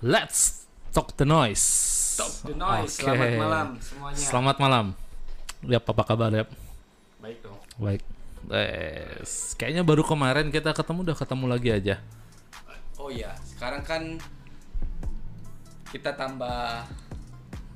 Let's talk the noise. Talk the noise. Oke. Selamat malam semuanya. Selamat malam. Yap, apa kabar ya? Baik dong. Baik. Yes. Kayaknya baru kemarin kita ketemu udah ketemu lagi aja. Oh iya, sekarang kan kita tambah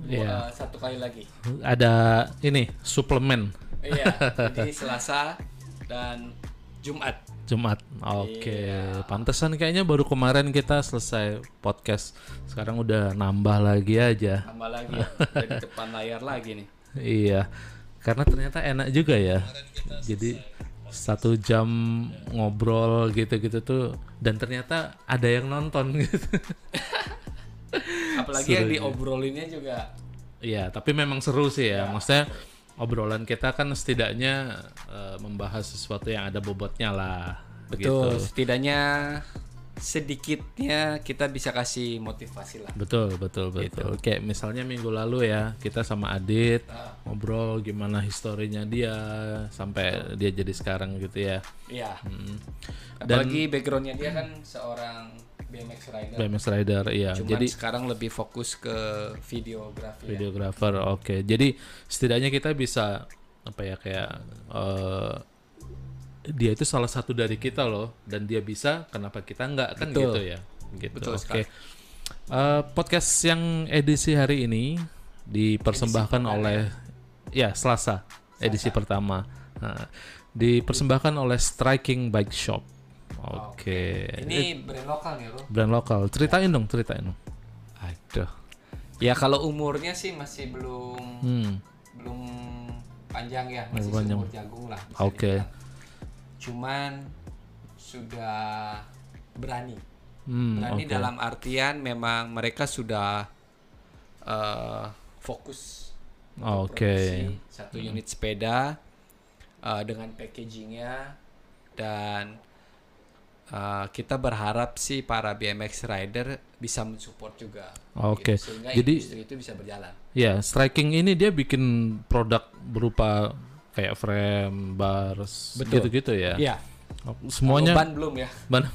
Iya. dua- satu kali lagi. Ada ini suplemen Iya, jadi Selasa dan Jumat. Jumat. Oke, Iya. pantesan kayaknya baru kemarin kita selesai podcast. Sekarang udah nambah lagi aja. Tambah lagi ya, udah di depan layar lagi nih. Iya, karena ternyata enak juga ya. Jadi satu jam ngobrol gitu-gitu tuh, dan ternyata ada yang nonton gitu. Apalagi yang diobrolinnya juga Iya, tapi memang seru sih ya. Maksudnya obrolan kita kan setidaknya eh, membahas sesuatu yang ada bobotnya lah. betul. Gitu. Setidaknya sedikitnya kita bisa kasih motivasi lah. Betul, betul, betul. Kayak misalnya minggu lalu ya, kita sama Adit ngobrol gimana historinya dia sampai dia jadi sekarang gitu ya. Iya. Hmm. Apalagi backgroundnya dia kan seorang BMX rider. BMX rider, iya. Cuman Jadi sekarang lebih fokus ke videografi. ya. videographer, oke. Jadi setidaknya kita bisa apa ya kayak eh, dia itu salah satu dari kita loh, dan dia bisa, kenapa kita enggak kan Betul. gitu ya? Gitu. Betul Oke. sekali. Eh, podcast yang edisi hari ini dipersembahkan oleh ya Selasa edisi pertama. Nah, dipersembahkan oleh Striking Bike Shop. Oke. Ini brand lokal nih, Bro. Brand lokal. Ceritain dong, ceritain dong. Aduh. Ya kalau umurnya sih masih belum Hmm. belum panjang ya, masih panjang. umur jagung lah. Oke. dibilang. Cuman sudah berani. Hmm, Berani oke. dalam artian memang mereka sudah eh, fokus Oke. produksi satu unit sepeda eh, dengan packagingnya dan eh, kita berharap sih para BMX rider bisa mensupport juga. Oke. gitu, sehingga Jadi- industri itu bisa berjalan. Ya, striking ini dia bikin produk berupa kayak frame, bars, gitu-gitu ya. Iya. Semuanya Ban belum ya? ban-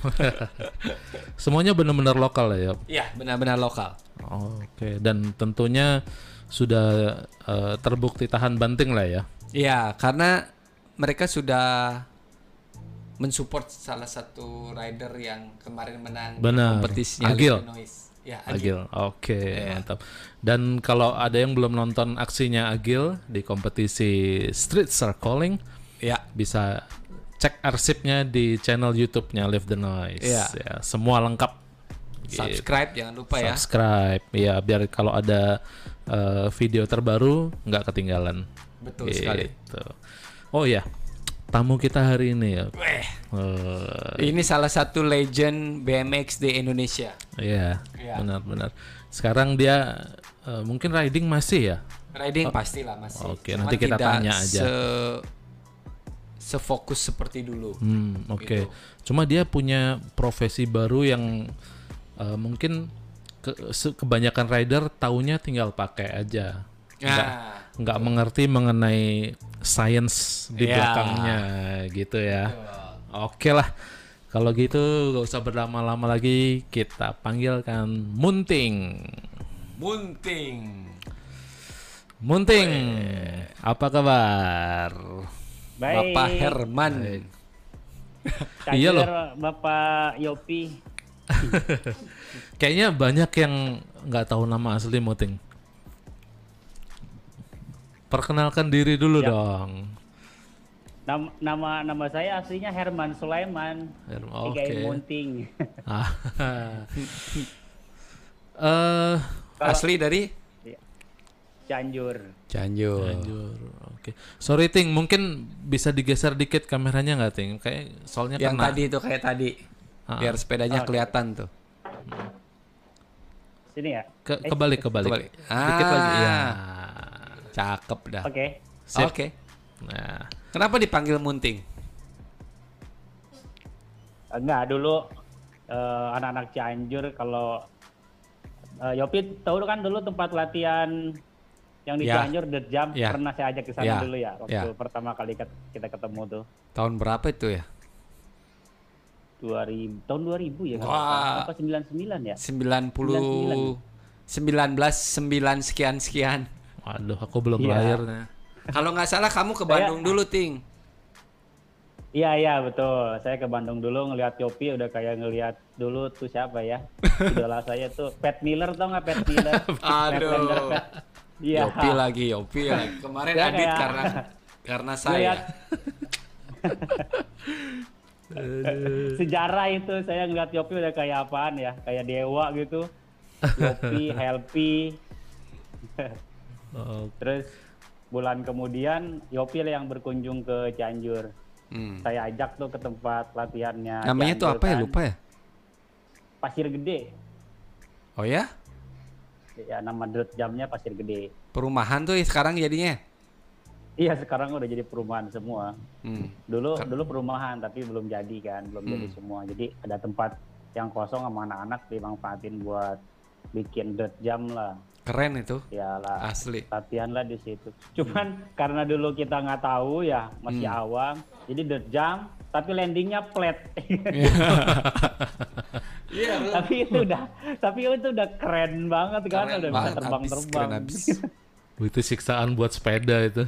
semuanya benar-benar lokal ya. Iya, benar-benar lokal. Oke, dan tentunya sudah eh, terbukti tahan banting lah ya. Iya, karena mereka sudah mensupport salah satu rider yang kemarin menang Benar. kompetisinya Agil. Illinois. Ya, Agil. Agil. Oke, Iya. mantap. Dan kalau ada yang belum nonton aksinya Agil di kompetisi Street Circling, Ya, bisa cek arsipnya di channel YouTube-nya Live the Noise. Iya. Ya, semua lengkap. subscribe jangan lupa ya. Subscribe, ya biar kalau ada eh, video terbaru nggak ketinggalan. Betul sekali. Gitu. Oh ya, tamu kita hari ini ya. Weh, Eh, ini salah satu legend BMX di Indonesia. Iya, Iya. benar-benar. Sekarang dia eh, mungkin riding masih ya. Riding pastilah masih. Oke, Cuman nanti kita tidak tanya aja. Se sefokus seperti dulu. Hmm, oke. Gitu. Cuma dia punya profesi baru yang eh, mungkin ke- kebanyakan rider taunya tinggal pakai aja. Nggak, Nah, nggak mengerti mengenai sains di Iya. belakangnya gitu ya. Oke lah. Kalau gitu gak usah berlama-lama lagi, kita panggilkan Munting. Munting. Munting, apa kabar? Baik. Bapak Herman. Kader Iya loh. Bapak Yopi. Kayaknya banyak yang nggak tahu nama asli Munting. Perkenalkan diri dulu Ya. dong. Nama nama nama saya aslinya Herman Sulaiman. Herman, Tiga oke. Munting. Ah. Eh, Asli dari Cianjur. Cianjur. Cianjur. Oke. Sorry Ting, mungkin bisa digeser dikit kameranya nggak Ting? Kayak soalnya Yang kena. tadi itu kayak tadi. Ah. Biar sepedanya kelihatan tuh. Sini ya. Ke, kebalik kebalik. Kebalik. Dikit Ah. lagi. Ya. Cakep dah. Oke. Sip. Oke. Nah, Kenapa dipanggil Munting? Enggak dulu eh, anak-anak Cianjur kalau eh, Yopi tahu kan dulu tempat latihan yang di Ya. Cianjur The Jump Ya. pernah saya ajak ke sana Ya. dulu ya waktu Ya. pertama kali kita ketemu tuh. Tahun berapa itu ya? 2000 tahun 2000 ya Wah. apa 99 ya 90 19 9 sekian sekian. Waduh, aku belum Iya. lahir. Kalau nggak salah kamu ke Saya- Bandung dulu, Ting. Iya iya betul. Saya ke Bandung dulu ngelihat Yopi udah kayak ngelihat dulu tuh siapa ya? Idola saya tuh Pat Miller tau nggak Pat Miller? Aduh. Iya. Yopi lagi, Yopi lagi. Kemarin Saya Adit kayak- karena karena saya. Sejarah itu saya ngeliat Yopi udah kayak apaan ya? Kayak dewa gitu. Yopi, Helpi. Oh, Terus bulan kemudian Yopi lah yang berkunjung ke Cianjur. Hmm. Saya ajak tuh ke tempat latihannya. Namanya tuh Cianjur apa ya? kan. Lupa ya? Pasir Gede. Oh ya? Ya nama dot jamnya Pasir Gede. Perumahan tuh ya sekarang jadinya. Iya sekarang udah jadi perumahan semua. Hmm. Dulu dulu perumahan tapi belum jadi kan, belum jadi Hmm. semua. Jadi ada tempat yang kosong sama anak-anak dimanfaatin buat bikin dirt jam lah. Keren itu. Ya lah Asli. latihan lah di situ. Cuman karena dulu kita nggak tahu ya masih Hmm. awam, jadi dirt jam tapi landingnya flat. Iya, tapi itu udah tapi itu udah keren banget kan, Keren udah bisa banget, abis, terbang-terbang. keren abis. itu siksaan buat sepeda itu.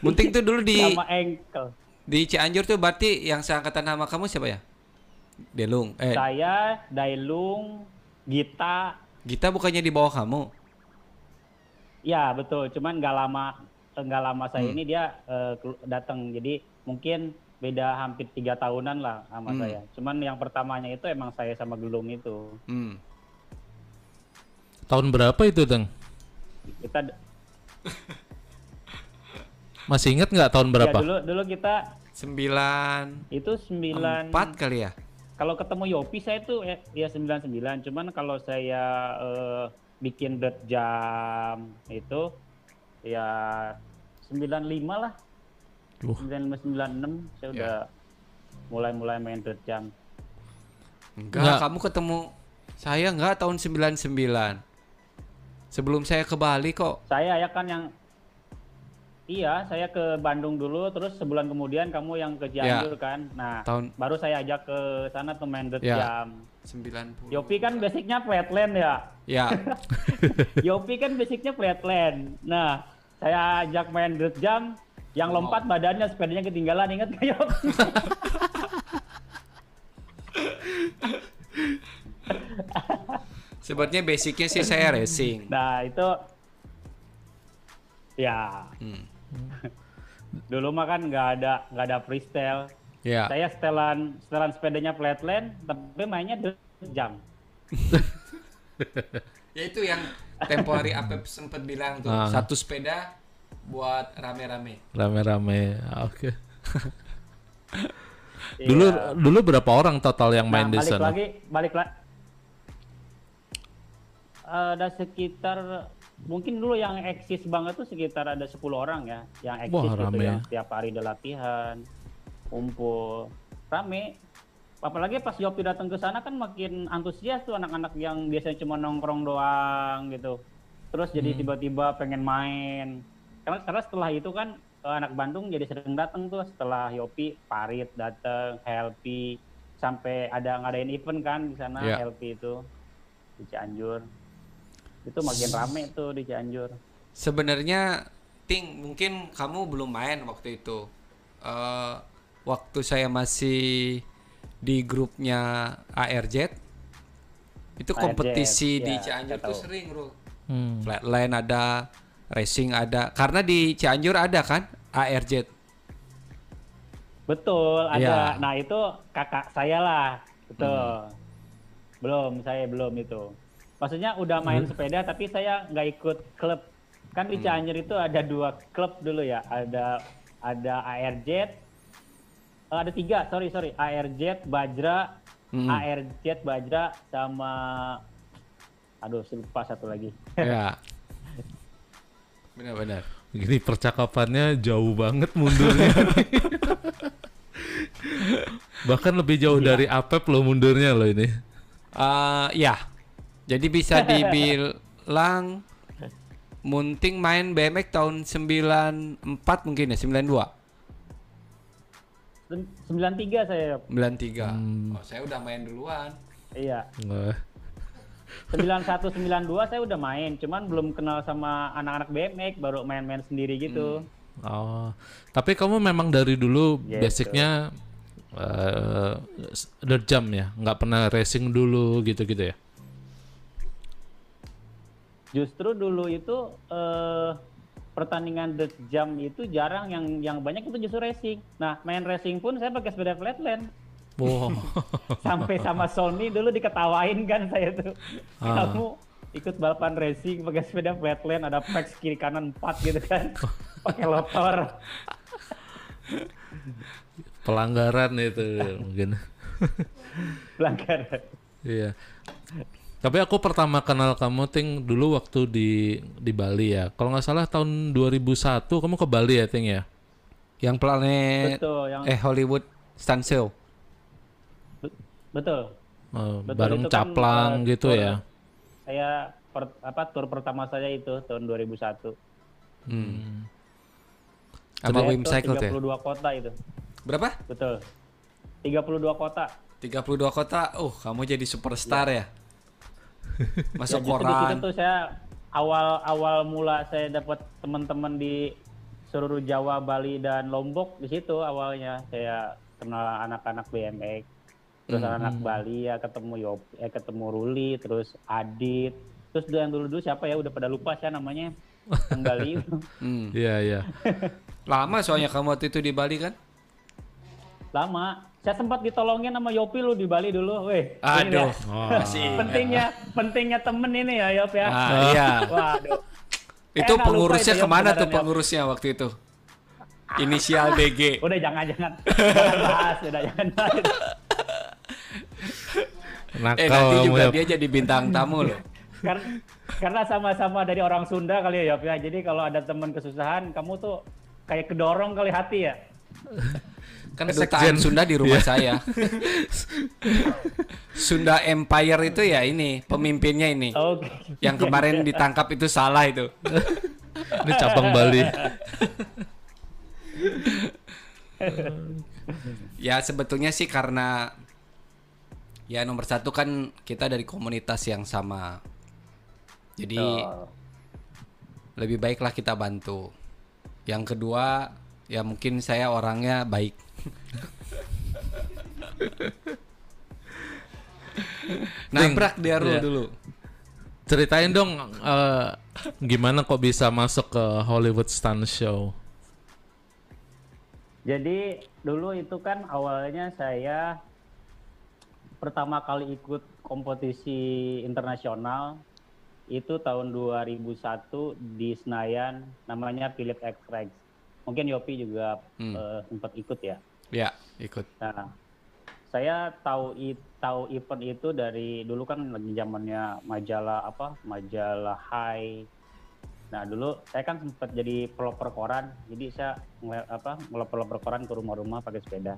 Munting tuh dulu di sama ankle. di Cianjur tuh berarti yang seangkatan sama kamu siapa ya? Delung. Eh, Saya, Dailung, Gita, Gita bukannya di bawah kamu? Ya betul, cuman nggak lama nggak lama saya Hmm. ini dia eh, datang, jadi mungkin beda hampir tiga tahunan lah sama Hmm. saya. Cuman yang pertamanya itu emang saya sama Gelung itu. Hmm. Tahun berapa itu, Teng? Kita Masih inget nggak tahun ya berapa? dulu dulu kita Sembilan itu sembilan. empat kali ya? Kalau ketemu Yopi saya tuh ya, ya 99, cuman kalau saya eh, bikin dirt jam itu ya 95 lah. Wah. 95 96 saya Ya. udah mulai-mulai main dirt jam. Enggak, Enggak. kamu ketemu saya enggak tahun 99. Sebelum saya ke Bali kok. Saya ya kan yang Iya, saya ke Bandung dulu, terus sebulan kemudian kamu yang ke Cianjur kan. Nah, Tahun baru saya ajak ke sana tuh main Ya. jam. 90. Yopi kan basicnya flatland ya. Ya. Yopi kan basicnya flatland. Nah, saya ajak main dirt jam, yang Oh. lompat badannya sepedanya ketinggalan, ingat gak Yopi? Sebetulnya basicnya sih saya racing. Nah, itu ya Hmm. dulu mah kan nggak ada nggak ada freestyle. Ya. Saya setelan setelan sepedanya flatland, tapi mainnya jam. Ya itu yang temporary Apep sempat bilang tuh. Ah. Satu sepeda buat rame-rame. Rame-rame. Ah, Oke. Iya. Dulu dulu berapa orang total yang main nah, di balik sana? lagi, balik lagi. ada sekitar mungkin dulu yang eksis banget tuh sekitar ada 10 orang ya yang eksis Wah, gitu ya. setiap hari ada latihan kumpul. Rame. Apalagi pas Yopi datang ke sana kan makin antusias tuh anak-anak yang biasanya cuma nongkrong doang gitu. Terus jadi Hmm. tiba-tiba pengen main. Karena karena setelah itu kan eh, anak Bandung jadi sering datang tuh. Setelah Yopi Parit datang Helpi. Sampai ada ngadain event kan di sana Ya. Helpi itu di Cianjur itu makin rame tuh di Cianjur Sebenarnya Ting, mungkin kamu belum main waktu itu. Eh, waktu saya masih di grupnya ARJ, itu ARZ, kompetisi di ya, Cianjur tuh sering, bro. Hmm. Flatline ada, racing ada. Karena di Cianjur ada kan ARJ. betul ada Ya. nah itu kakak saya lah betul belum saya belum itu maksudnya udah main sepeda tapi saya nggak ikut klub kan di Cianjur itu ada dua klub dulu ya ada ada ARJ eh, ada tiga sorry sorry ARJ Bajra Hmm. ARJ Bajra sama aduh lupa satu lagi ya. Benar-benar. Gini percakapannya jauh banget mundurnya. Bahkan lebih jauh Iya. dari Apep lo mundurnya lo ini. Eh, ya. Jadi bisa dibilang Munting main BMX tahun 94 mungkin ya, 92. Sem- 93 saya. 93. Hmm. Oh, saya udah main duluan. Iya. Nggak. 91 92 saya udah main, cuman belum kenal sama anak-anak BMX, baru main-main sendiri gitu. Oh, tapi kamu memang dari dulu Gitu. basicnya eh dirt jump ya, nggak pernah racing dulu gitu-gitu ya? Justru dulu itu eh pertandingan dirt jump itu jarang yang yang banyak itu justru racing. Nah, main racing pun saya pakai sepeda flatland. Wow. Sampai sama Sony dulu diketawain kan saya tuh. Ah. Kamu ikut balapan racing pakai sepeda flatland ada packs kiri kanan 4 gitu kan. pakai motor. Pelanggaran itu mungkin. Pelanggaran. Iya. Tapi aku pertama kenal kamu ting dulu waktu di di Bali ya. Kalau nggak salah tahun 2001 kamu ke Bali ya ting ya. Yang planet Betul, yang eh Hollywood Stunt Show. be- betul. Eh, Betul, bareng itu kan, caplang eh, gitu tour- ya. Saya per- apa tur pertama saya itu tahun 2001. Hmm. Sama Saya Wim Cycle tuh ya? 32 kota itu. Berapa? Betul. 32 kota. 32 kota. Oh, kamu jadi superstar ya? Masuk Ya, justru di situ koran. tuh saya awal awal mula saya dapat teman-teman di seluruh Jawa, Bali dan Lombok di situ awalnya saya kenal anak-anak BMX. Terus Hmm. anak Bali ya ketemu Yop, eh, ketemu Ruli, terus Adit. Terus yang dulu-dulu siapa ya udah pada lupa saya namanya. Yang Bali itu. Hmm. Iya iya. Lama soalnya kamu waktu itu di Bali kan? Lama. Saya sempat ditolongin sama Yopi lu di Bali dulu, weh. Aduh. ya. Oh. Pentingnya pentingnya temen ini ya Yop ya. Ah, iya. Waduh. Itu Eh, pengurusnya itu ya, ke mana tuh ya. pengurusnya waktu itu? Inisial BG. Udah jangan jangan jangan bahas, udah jangan bahas. Nakal Eh nanti juga ya. dia jadi bintang tamu loh. Kar- karena sama-sama dari orang Sunda kali ya Yop ya. Jadi kalau ada teman kesusahan, kamu tuh kayak kedorong kali hati ya. Kan Sekjen. kedutaan Sunda di rumah Iya. saya. Sunda Empire itu ya ini pemimpinnya ini. Oke. Yang kemarin ditangkap itu salah itu. Ini cabang Bali. Ya sebetulnya sih karena ya nomor satu kan kita dari komunitas yang sama. Jadi Oh, lebih baiklah kita bantu. Yang kedua ya mungkin saya orangnya baik. Nabrak dia Iya. dulu. Ceritain dong eh, gimana kok bisa masuk ke Hollywood Stunt Show. Jadi dulu itu kan awalnya saya pertama kali ikut kompetisi internasional itu tahun 2001 di Senayan namanya Philip X Rex. Mungkin Yopi juga Hmm. eh, sempat ikut ya. Ya, ikut. Nah, saya tahu tahu event itu dari dulu kan lagi zamannya majalah apa? Majalah High. Nah, dulu saya kan sempat jadi pelopor koran. Jadi saya apa? ngelopor-lopor koran ke rumah-rumah pakai sepeda.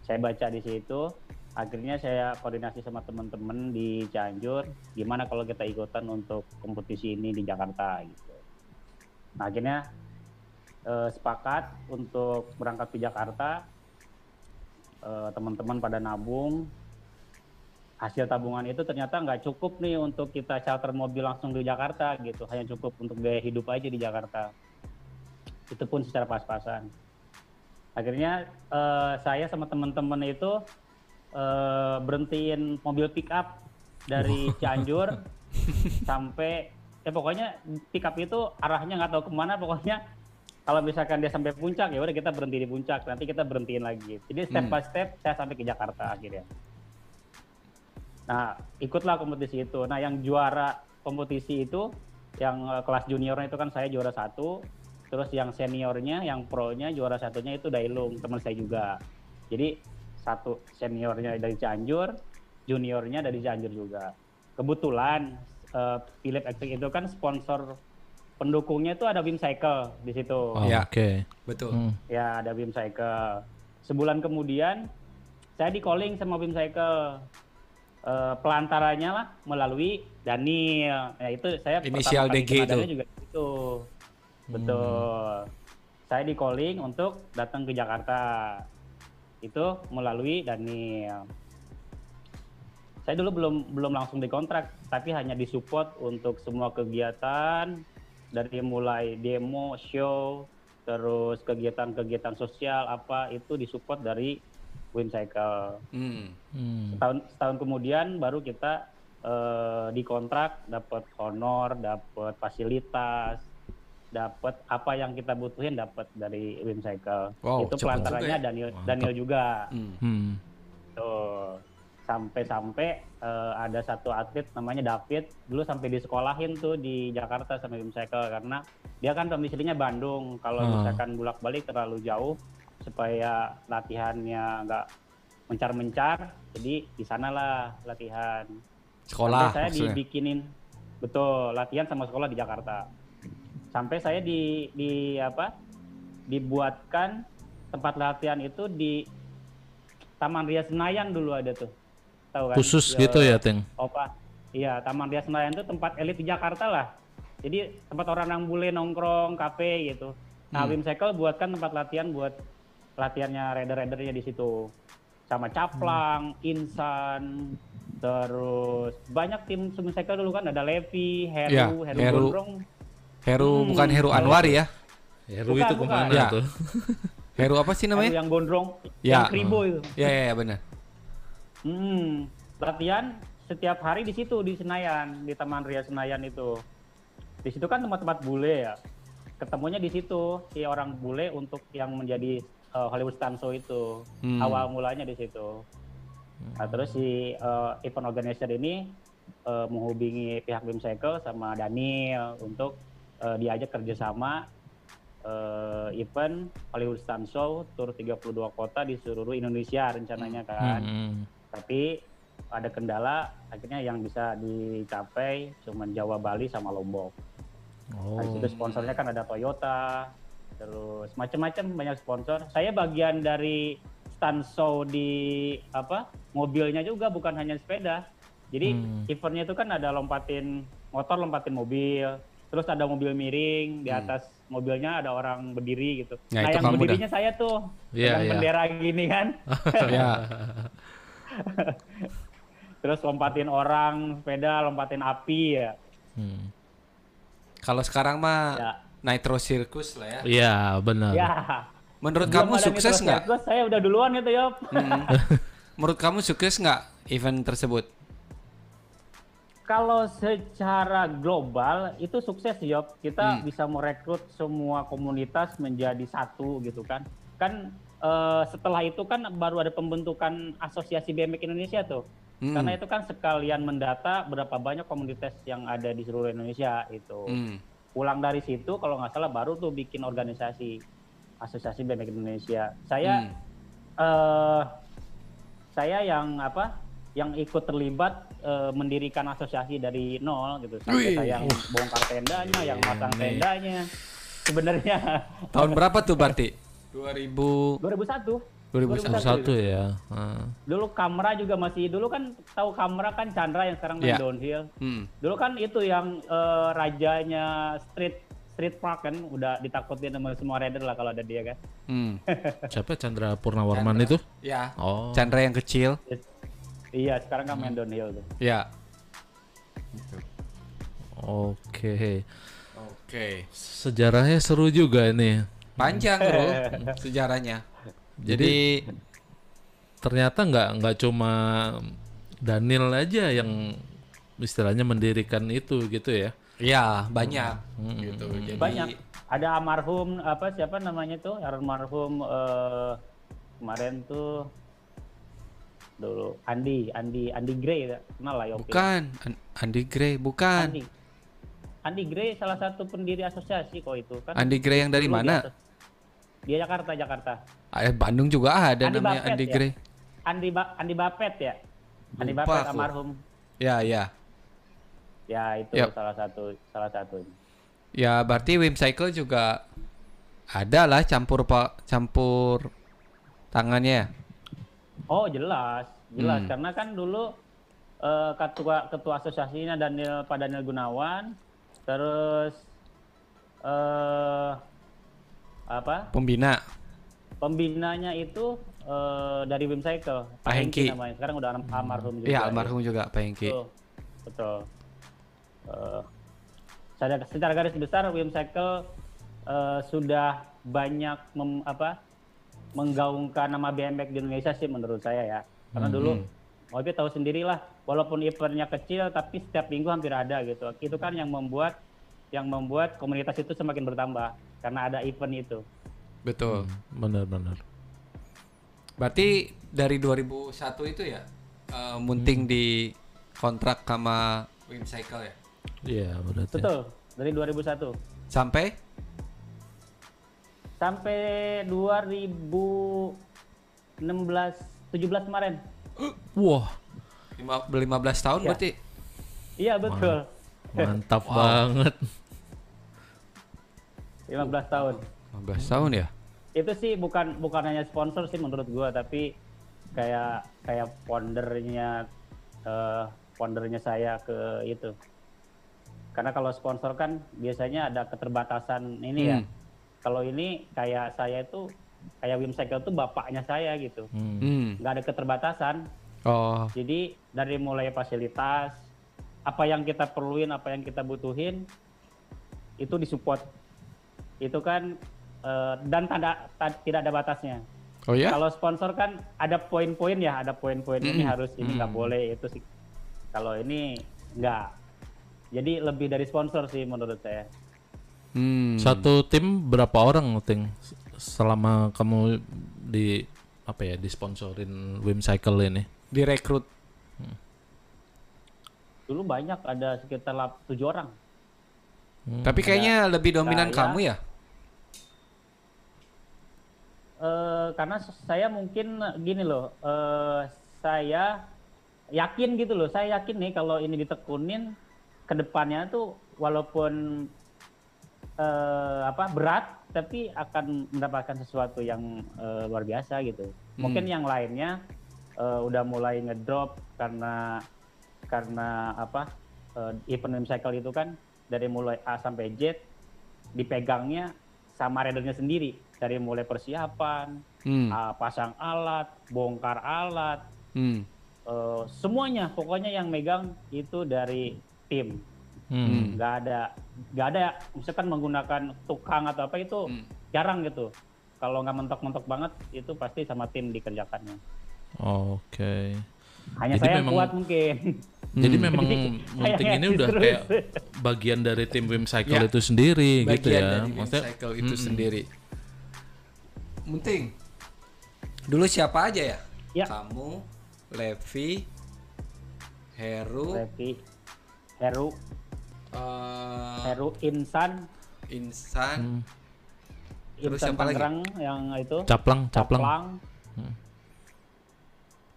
Saya baca di situ, akhirnya saya koordinasi sama teman-teman di Cianjur, gimana kalau kita ikutan untuk kompetisi ini di Jakarta gitu. Nah, akhirnya eh, sepakat untuk berangkat ke Jakarta teman-teman pada nabung. Hasil tabungan itu ternyata nggak cukup nih untuk kita charter mobil langsung di Jakarta gitu. Hanya cukup untuk biaya hidup aja di Jakarta. Itu pun secara pas-pasan. Akhirnya eh, saya sama teman-teman itu eh, berhentiin mobil pick up dari Cianjur sampai ya pokoknya pick up itu arahnya nggak tahu ke mana pokoknya kalau misalkan dia sampai puncak ya udah kita berhenti di puncak. Nanti kita berhentiin lagi. Jadi step Hmm. by step saya sampai ke Jakarta akhirnya. Nah ikutlah kompetisi itu. Nah yang juara kompetisi itu yang eh, kelas juniornya itu kan saya juara satu. Terus yang seniornya yang pro-nya juara satunya itu Dailung teman saya juga. Jadi satu seniornya dari Cianjur juniornya dari Cianjur juga. Kebetulan eh, Philip Electric itu kan sponsor pendukungnya itu ada Wim Cycle di situ Oh, Ya. Oke. Betul. Hmm. Ya, ada Bim Cycle. Sebulan kemudian saya di calling sama Bim Cycle. Eh, pelantarannya lah melalui Daniel. Ya itu saya Inisial pertama kali DG itu. Juga itu. Betul. Saya di calling untuk datang ke Jakarta. itu melalui Daniel. Saya dulu belum belum langsung dikontrak, tapi hanya disupport untuk semua kegiatan dari mulai demo, show, terus kegiatan-kegiatan sosial apa itu disupport dari Wim Cycle. Hmm. Hmm. Setahun, setahun kemudian baru kita eh, dikontrak, dapat honor, dapat fasilitas, dapat apa yang kita butuhin dapat dari Wim Cycle. Wow, itu pelantarannya ya. Daniel Mantap. Daniel juga. Hmm. Hmm. Tuh. Sampai-sampai eh, ada satu atlet namanya David dulu sampai disekolahin tuh di Jakarta sama Wim Cycle karena dia kan domisilinya Bandung. Kalau Ah. misalkan bolak-balik terlalu jauh supaya latihannya nggak mencar-mencar, jadi di sanalah latihan. Sekolah Sampai saya maksudnya. dibikinin betul latihan sama sekolah di Jakarta. Sampai saya di di apa? dibuatkan tempat latihan itu di Taman Ria Senayan dulu ada tuh. Tahu kan? Khusus Ya, gitu ya, Teng? Opa. Iya, Taman Ria Senayan itu tempat elit di Jakarta lah. Jadi tempat orang yang bule nongkrong, kafe gitu. Nah, Hmm. Wim Cycle buatkan tempat latihan buat latihannya rider-ridernya di situ. Sama Caplang, Insan, terus banyak tim Wim Cycle dulu kan ada Levi, Heru, Ya, Heru, Heru. Gondrong. Heru Hmm, bukan Heru Anwar ya? Heru Bukan, itu bukan. ke mana Ya. tuh? Heru apa sih Heru namanya? yang gondrong, Ya. yang kribo itu. Ya ya, ya benar. Hmm, latihan setiap hari di situ di Senayan, di Taman Ria Senayan itu. Di situ kan tempat-tempat bule ya. Ketemunya di situ si orang bule untuk yang menjadi uh, Hollywood Stunt Show itu. Hmm. Awal mulanya di situ. Nah, terus si uh, event organizer ini uh, menghubungi pihak Bim Cycle sama Daniel untuk uh, diajak kerjasama uh, event Hollywood Stunt Show tour 32 kota di seluruh Indonesia rencananya kan Hmm. Tapi ada kendala akhirnya yang bisa dicapai cuma Jawa Bali sama Lombok. Oh. Nah, di situ sponsornya kan ada Toyota, terus macam-macam banyak sponsor. Saya bagian dari stand show di apa mobilnya juga bukan hanya sepeda. Jadi Hmm. eventnya itu kan ada lompatin motor, lompatin mobil, terus ada mobil miring di Hmm. atas mobilnya ada orang berdiri gitu. Nah, nah itu yang kamu dah. berdirinya saya tuh, Iya, dengan iya. bendera gini kan. ya. terus lompatin orang, sepeda, lompatin api ya. Hmm. Kalau sekarang mah Ya. Nitro Circus lah ya. Iya, benar. Ya. Menurut Belum kamu sukses nggak? Saya udah duluan gitu, Yop. Hmm. Menurut kamu sukses nggak event tersebut? Kalau secara global itu sukses, Yop. Kita Hmm. bisa merekrut semua komunitas menjadi satu gitu kan. Kan eh, setelah itu kan baru ada pembentukan Asosiasi BMX Indonesia tuh. Hmm. Karena itu kan sekalian mendata berapa banyak komunitas yang ada di seluruh Indonesia itu. Hmm. pulang dari situ kalau nggak salah baru tuh bikin organisasi asosiasi BMX Indonesia. Saya Hmm. eh saya yang apa yang ikut terlibat eh, mendirikan asosiasi dari nol gitu sampai Wih. saya yang bongkar tendanya, yang masang tendanya. Sebenarnya Tahun berapa tuh berarti? 2000 2001. 2001. Satu ya. Ah. Dulu kamera juga masih dulu kan tahu kamera kan Chandra yang sekarang main Iya. downhill. Hmm. Dulu kan itu yang eh, rajanya street street park kan udah ditakutin sama semua rider lah kalau ada dia kan. Hmm. Siapa Chandra Purnawarman itu? Ya. Oh. Chandra yang kecil. Iya, sekarang kan main downhill tuh. Ya. Oke. Oke. Sejarahnya seru juga ini. Panjang bro sejarahnya. Jadi Ternyata nggak nggak cuma Daniel aja yang istilahnya mendirikan itu gitu ya. ya banyak Hmm. gitu. Jadi Banyak. Ada almarhum apa siapa namanya tuh? Almarhum eh, kemarin tuh dulu Andi, Andi, Andi Gray ya. kenal lah Yopi. bukan An- Andy Gray, bukan. Andi. Andi Gray salah satu pendiri asosiasi kok itu kan. Andy Gray yang dari Dulu mana? Dia Jakarta, Jakarta. Eh, Bandung juga ada Andi namanya Buffett Andy ya? Gray. Andi ba Andi Bapet ya. Andi Lupa Bapet aku. almarhum. Ya, ya. Ya itu Yap. salah satu salah satu. Ya, berarti Wim Cycle juga ada lah campur pak campur tangannya. Oh jelas, jelas Hmm. karena kan dulu eh, ketua ketua asosiasinya Daniel Pak Daniel Gunawan, terus eh apa Pembina. pembinanya itu eh, dari Wim Cycle. Pak Hengki. namanya. Sekarang udah alm- almarhum juga. Iya almarhum juga Pak Hengki. Betul. Betul. Eh, secara, secara garis besar Wim Cycle eh, sudah banyak mem- apa menggaungkan nama BMX di Indonesia sih menurut saya ya. Karena dulu Opi tahu sendirilah, walaupun eventnya kecil tapi setiap minggu hampir ada gitu. Itu kan yang membuat yang membuat komunitas itu semakin bertambah karena ada event itu. Betul. Benar-benar. Berarti dari 2001 itu ya eh, Munting di kontrak sama Wim Cycle ya. Iya, berarti. Betul, dari 2001 Sampai sampai 2016 17 kemarin. Wah, lima- 15 tahun Iya. berarti. Iya, betul. mantap banget. 15 tahun. 15 tahun ya. Itu sih bukan bukan hanya sponsor sih menurut gua tapi kayak kayak foundernya eh foundernya saya ke itu. Karena kalau sponsor kan biasanya ada keterbatasan ini ya. Hmm. Kalau ini kayak saya itu kayak Wim Cycle tuh bapaknya saya gitu. Hmm. Hmm. nggak ada keterbatasan. Oh, Jadi dari mulai fasilitas, apa yang kita perluin, apa yang kita butuhin, itu disupport. Itu kan eh, dan tanda ta- tidak ada batasnya. oh ya? Kalau sponsor kan ada poin-poin ya, ada poin-poin ini Mm-mm. harus ini nggak Mm. boleh itu sih. Kalau ini nggak. Jadi lebih dari sponsor sih menurut saya. Hmm. Satu tim berapa orang, Ting? Selama kamu di apa ya, disponsorin Wim Cycle ini? Direkrut. Dulu banyak ada sekitar tujuh orang. Hmm. Tapi kayaknya lebih dominan Saya- kamu ya. Eh, karena saya mungkin gini loh, eh, saya yakin gitu loh, saya yakin nih kalau ini ditekunin ke depannya tuh walaupun eh, apa berat, tapi akan mendapatkan sesuatu yang eh, luar biasa gitu. Mungkin yang lainnya eh, udah mulai ngedrop karena karena apa eh, event cycle itu kan dari mulai A sampai Z dipegangnya sama ridernya sendiri dari mulai persiapan, Hmm. ah, pasang alat, bongkar alat, Hmm. eh, semuanya pokoknya yang megang itu dari tim. Hmm. nggak ada nggak ada misalkan menggunakan tukang atau apa itu Hmm. jarang gitu. Kalau nggak mentok-mentok banget itu pasti sama tim dikerjakannya. Oke. Hanya Jadi saya yang memang- kuat mungkin. Jadi memang Munting ini gitu udah terus. kayak bagian dari tim Wim Cycle Ya. itu sendiri gitu Bagian ya. dari Wim Maksudnya Cycle itu Mm-mm. sendiri. Munting. Dulu siapa aja ya? Ya. Kamu, Levi, Heru, Levi, Heru, eh, Heru Insan, Insan, Hmm. Terus Insan siapa lagi? Tangerang yang itu. Caplang, caplang. Caplang,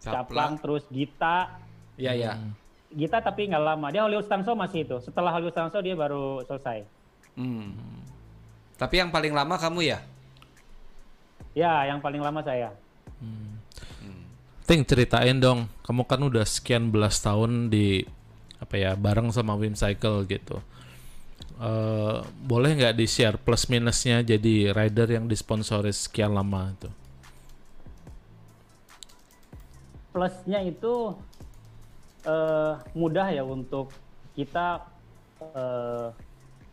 Caplang, terus Gita, Iya ya. Gita tapi nggak lama. Dia Hollywood Stanso masih itu. Setelah Hollywood Stanso dia baru selesai. Hmm. Tapi yang paling lama kamu ya? Ya, yang paling lama saya. Ting ceritain dong, kamu kan udah sekian belas tahun di apa ya bareng sama Wim Cycle gitu. Eh boleh nggak di share plus minusnya jadi rider yang disponsori sekian lama itu? Plusnya itu eh, mudah ya untuk kita eh,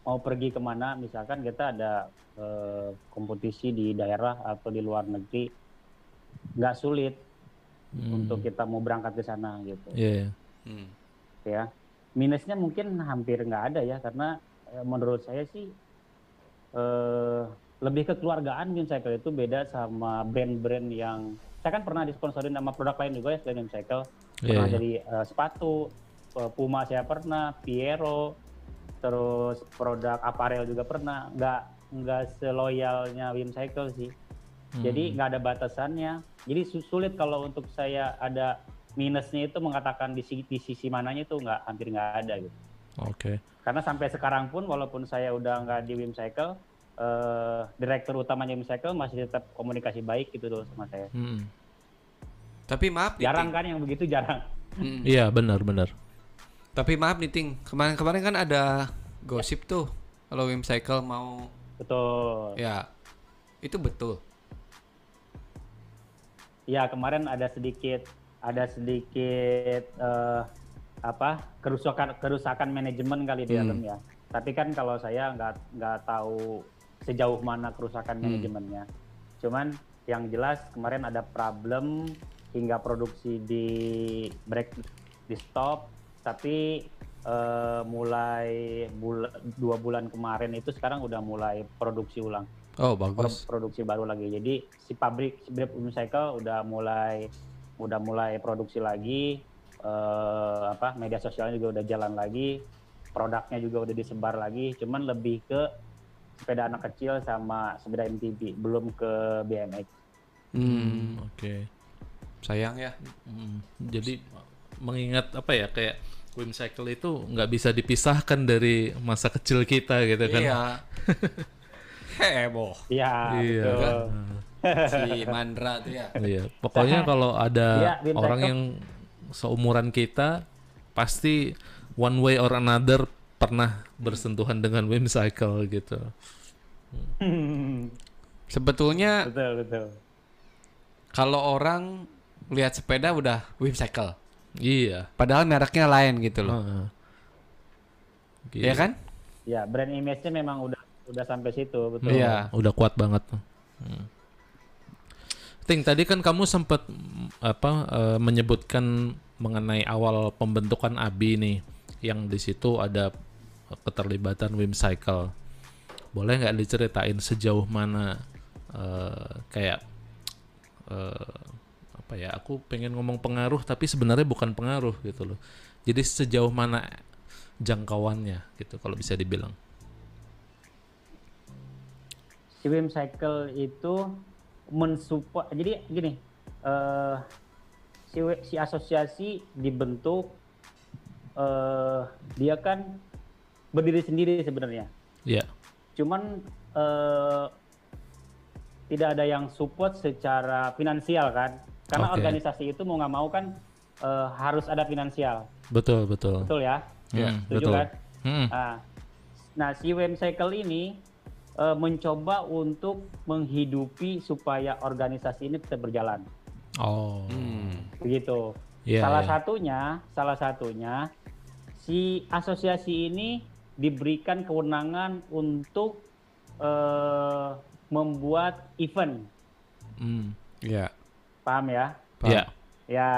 mau pergi ke mana. Misalkan kita ada eh, kompetisi di daerah atau di luar negeri, nggak sulit untuk kita mau berangkat ke sana gitu. Iya. Hmm. ya minusnya mungkin hampir nggak ada ya karena eh, menurut saya sih eh, lebih kekeluargaan Cycle itu beda sama brand-brand yang saya kan pernah disponsorin sama produk lain juga ya selain Cycle pernah Iya, iya. jadi eh, sepatu Puma saya pernah Piero terus produk aparel juga pernah nggak nggak seloyalnya Wim Cycle sih jadi nggak ada batasannya jadi su- sulit kalau untuk saya ada minusnya itu mengatakan di, si- di sisi mananya itu nggak hampir nggak ada gitu Oke. karena sampai sekarang pun walaupun saya udah nggak di Wim Cycle eh, direktur utamanya Wim Cycle masih tetap komunikasi baik gitu loh sama saya Hmm. Tapi maaf jarang Ting. kan yang begitu jarang Hmm. Iya benar benar. Tapi maaf nih Ting, kemarin-kemarin kan ada gosip tuh kalau Wim Cycle mau betul ya itu betul. ya kemarin ada sedikit ada sedikit eh, apa kerusakan kerusakan manajemen kali di dalam ya. Tapi kan kalau saya nggak nggak tahu sejauh mana kerusakan manajemennya. Cuman yang jelas kemarin ada problem hingga produksi di break di stop. Tapi eh, mulai bula- dua bulan kemarin itu sekarang udah mulai produksi ulang Oh, pro- bagus. produksi baru lagi. Jadi si pabrik si Brave Cycle udah mulai udah mulai produksi lagi eh, apa media sosialnya juga udah jalan lagi, produknya juga udah disebar lagi, cuman lebih ke sepeda anak kecil sama sepeda MTB, belum ke BMX. Hmm, Oke. sayang ya. Hmm, Jadi mengingat apa ya kayak Whimsicle itu nggak bisa dipisahkan dari masa kecil kita gitu kan. Iya. Heboh. Iya, Iya. betul. Si Mandra tuh ya. Iya, pokoknya kalau Iya, ada Whimsicle. orang yang seumuran kita pasti one way or another pernah bersentuhan dengan Whimsicle gitu. Sebetulnya betul, betul. kalau orang lihat sepeda udah Whimsicle. Iya. Padahal mereknya lain gitu loh. Heeh. Gitu. Iya kan? Ya, brand image-nya memang udah udah sampai situ, betul. Iya. Udah kuat banget. Hmm. Ting, tadi kan kamu sempat apa eh, menyebutkan mengenai awal pembentukan ABI nih, yang di situ ada keterlibatan Whimsicle. Boleh nggak diceritain sejauh mana eh, kayak eh, apa ya? Aku pengen ngomong pengaruh, tapi sebenarnya bukan pengaruh gitu loh. Jadi sejauh mana jangkauannya gitu, kalau bisa dibilang. si Wim Cycle itu mensupport jadi gini eh si si asosiasi dibentuk eh dia kan berdiri sendiri sebenarnya Iya. cuman eh tidak ada yang support secara finansial kan karena Oke. organisasi itu mau nggak mau kan eh, harus ada finansial Betul, betul. betul ya Hmm, setuju betul. kan Hmm, Nah, nah si WM Cycle ini eh, mencoba untuk menghidupi supaya organisasi ini tetap berjalan. Oh. Hmm. Begitu. Iya, salah iya. satunya, salah satunya si asosiasi ini diberikan kewenangan untuk eh, membuat event. Hmm. Iya. Paham ya? Paham. Iya. Ya.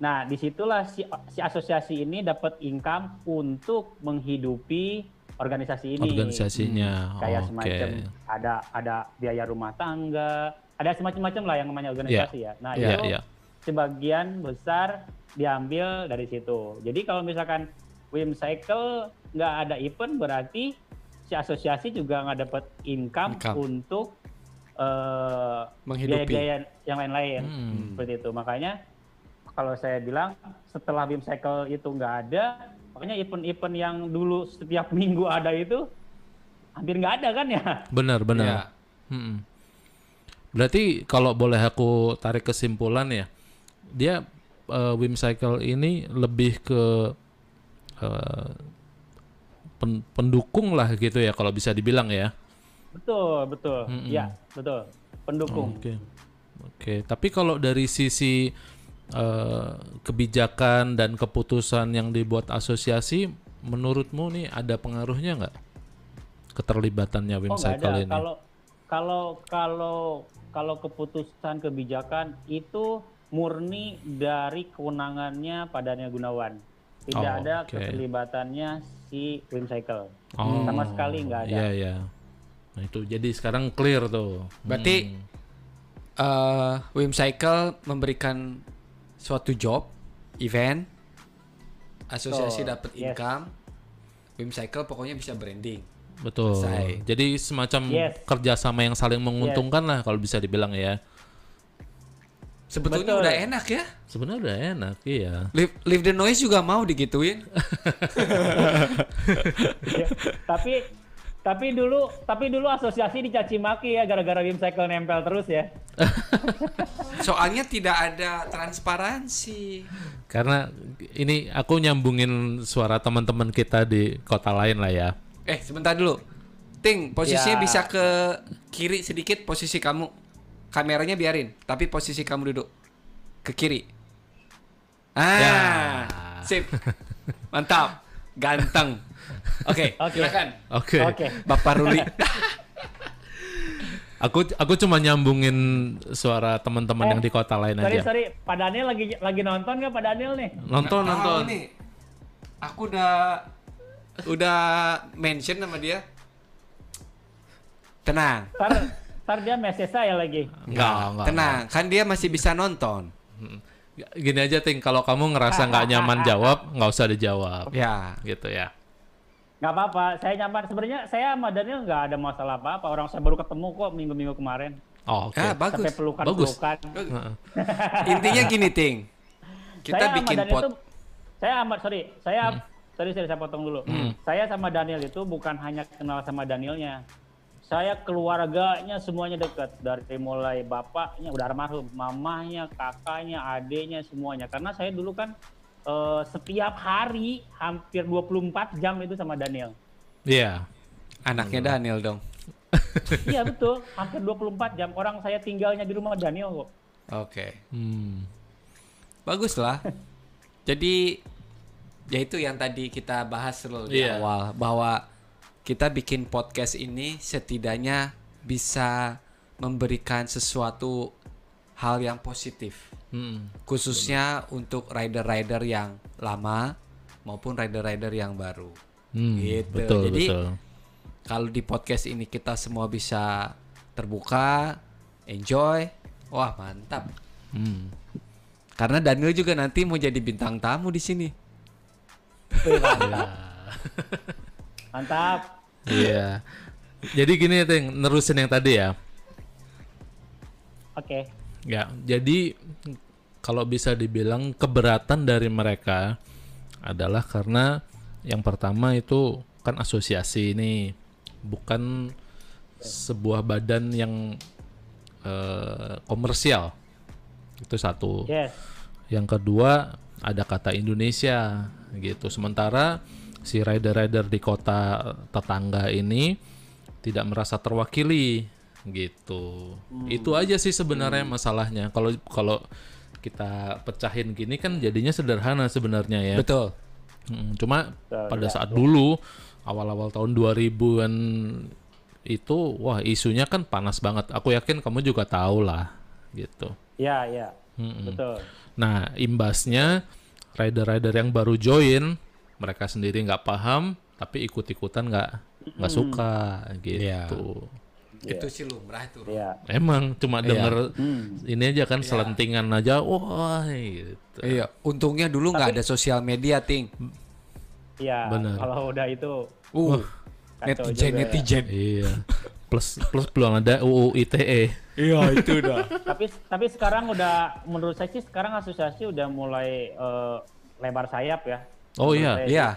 Nah, di situlah si, si asosiasi ini dapat income untuk menghidupi organisasi ini. Organisasinya. kayak Oke. semacam ada ada biaya rumah tangga, ada semacam-macam lah yang namanya organisasi ya. Nah Iya, itu iya. sebagian besar diambil dari situ. Jadi kalau misalkan Wim Cycle nggak ada event berarti si asosiasi juga nggak dapat income, Income. untuk eh, Menghidupi. biaya-biaya yang lain-lain Hmm. seperti itu. Makanya kalau saya bilang setelah Wim Cycle itu nggak ada, makanya event-event yang dulu setiap minggu ada itu hampir nggak ada kan ya? Benar, benar. Iya. Hmm. Berarti kalau boleh aku tarik kesimpulan ya, dia eh, Wim Cycle ini lebih ke eh, pen- pendukung lah gitu ya kalau bisa dibilang ya. Betul, betul. Mm-mm. Ya, betul. Pendukung. Oke. Oke, tapi kalau dari sisi eh, kebijakan dan keputusan yang dibuat asosiasi, menurutmu nih ada pengaruhnya nggak keterlibatannya Wim Oh Cycle ada. ini? Kalau kalau kalau kalau keputusan kebijakan itu murni dari kewenangannya padanya Gunawan. Tidak Oh, ada oke. keterlibatannya si Wim Cycle. Oh, Sama sekali nggak ada. Iya, iya. Nah, itu jadi sekarang clear tuh. Berarti Hmm. eh Wim Cycle memberikan suatu job, event, asosiasi Betul, dapat yes. income, Wim Cycle pokoknya bisa branding. betul. Selesai. Jadi semacam Yes. kerjasama yang saling menguntungkan lah kalau bisa dibilang ya. Sebetulnya Betul. udah enak ya. Sebenarnya udah enak, iya. Live, Live the Noise juga mau digituin. Ya, tapi tapi dulu tapi dulu asosiasi dicaci maki ya gara-gara Wim Cycle nempel terus ya. Soalnya tidak ada transparansi. Karena ini aku nyambungin suara teman-teman kita di kota lain lah ya. Eh, sebentar dulu. Ting, posisinya Ya. bisa ke kiri sedikit posisi kamu. Kameranya biarin, tapi posisi kamu duduk. ke kiri. Ah, Ya. sip. Mantap. Ganteng. Oke, Oke. silakan. Oke. Oke. Bapak Ruli. Aku aku cuma nyambungin suara teman-teman Eh, yang di kota lain Sorry aja. sorry, Pak Daniel lagi lagi nonton nggak Pak Daniel nih? Nonton Nggak nonton. nih. Aku udah udah mention sama dia. Tenang. Ntar, ntar dia message saya lagi. Enggak, enggak. Tenang, kan dia masih bisa nonton. enggak. Gini aja ting, kalau kamu ngerasa nggak nyaman jawab, nggak usah dijawab. Ya. Gitu ya. Nggak apa-apa, saya nyaman. Sebenarnya saya sama Daniel nggak ada masalah apa-apa. Orang saya baru ketemu kok minggu-minggu kemarin. Oh, oke. Ah, Sampai bagus. pelukan-pelukan. Heeh. Intinya gini, Ting. Kita saya sama bikin Daniel pot. tuh, saya amat sorry, saya sorry, sorry saya potong dulu. Saya sama Daniel itu bukan hanya kenal sama Danielnya. Saya keluarganya semuanya dekat dari mulai bapaknya udah almarhum, mamahnya, kakaknya, adiknya semuanya. Karena saya dulu kan eh, setiap hari hampir 24 jam itu sama Daniel. Iya. Anaknya Daniel dong. iya betul, hampir 24 jam. Orang saya tinggalnya di rumah Daniel kok. Oke. Hmm. Bagus lah. Jadi ya itu yang tadi kita bahas dulu di Iya. awal bahwa kita bikin podcast ini setidaknya bisa memberikan sesuatu hal yang positif Hmm. khususnya untuk rider-rider yang lama maupun rider-rider yang baru. Hmm, Gitu. Betul, Jadi, betul. Kalau di podcast ini kita semua bisa terbuka, enjoy, wah mantap. Hmm. Karena Daniel juga nanti mau jadi bintang tamu di sini. Mantap. Iya. Jadi gini ya, Ting, nerusin yang tadi ya. Oke. Ya, jadi kalau bisa dibilang keberatan dari mereka adalah karena yang pertama itu kan asosiasi ini bukan sebuah badan yang eh, komersial. Itu satu. Yes. Yang kedua ada kata Indonesia gitu. Sementara si rider-rider di kota tetangga ini tidak merasa terwakili gitu. Itu aja sih sebenarnya masalahnya. Kalau kalau kita pecahin gini kan jadinya sederhana sebenarnya ya. Betul. Mm, Cuma Betul, pada ya, saat dulu awal-awal tahun 2000-an itu wah isunya kan panas banget. Aku yakin kamu juga tahu lah gitu. Ya, ya. Mm-mm. Betul. Nah, imbasnya rider-rider yang baru join, mereka sendiri nggak paham, tapi ikut-ikutan nggak nggak suka gitu. Iya. Itu sih lumrah itu. Ya. Emang cuma Iya. denger Hmm. ini aja kan selentingan aja, wah gitu. Iya, untungnya dulu nggak ada sosial media, Ting. Iya. Benar. Kalau udah itu Uh, netizen juga ya. netizen. Iya. Plus plus belum ada UU ITE. Iya, itu dah. tapi tapi sekarang udah menurut saya sih sekarang asosiasi udah mulai eh, lebar sayap ya. Oh iya, Iya.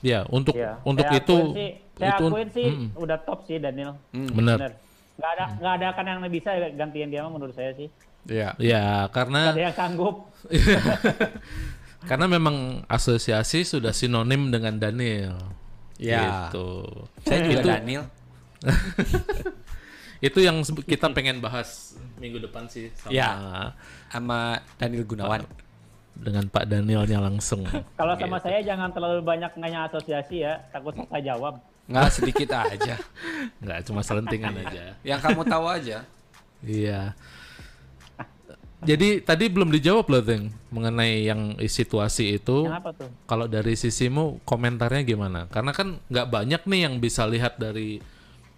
ya untuk Iya. untuk Saya itu sih, saya itu akuin sih mm, udah top sih Daniel. bener. Bener. Nggak ada nggak ada kan yang bisa gantiin dia mah menurut saya sih. Iya. Ya Nggak karena ada yang sanggup. karena memang asosiasi sudah sinonim dengan Daniel. Iya. Gitu. Saya juga Itu- Daniel. Itu yang kita pengen bahas minggu depan sih sama Ya. sama Daniel Gunawan. dengan Pak Danielnya langsung. Kalau sama Gitu. saya jangan terlalu banyak nanya asosiasi ya, takut saya jawab. Nggak sedikit aja. Nggak cuma selentingan aja. Yang kamu tahu aja. Iya. Jadi tadi belum dijawab loh, Teng, mengenai yang situasi itu. Yang apa tuh? Kalau dari sisimu komentarnya gimana? Karena kan nggak banyak nih yang bisa lihat dari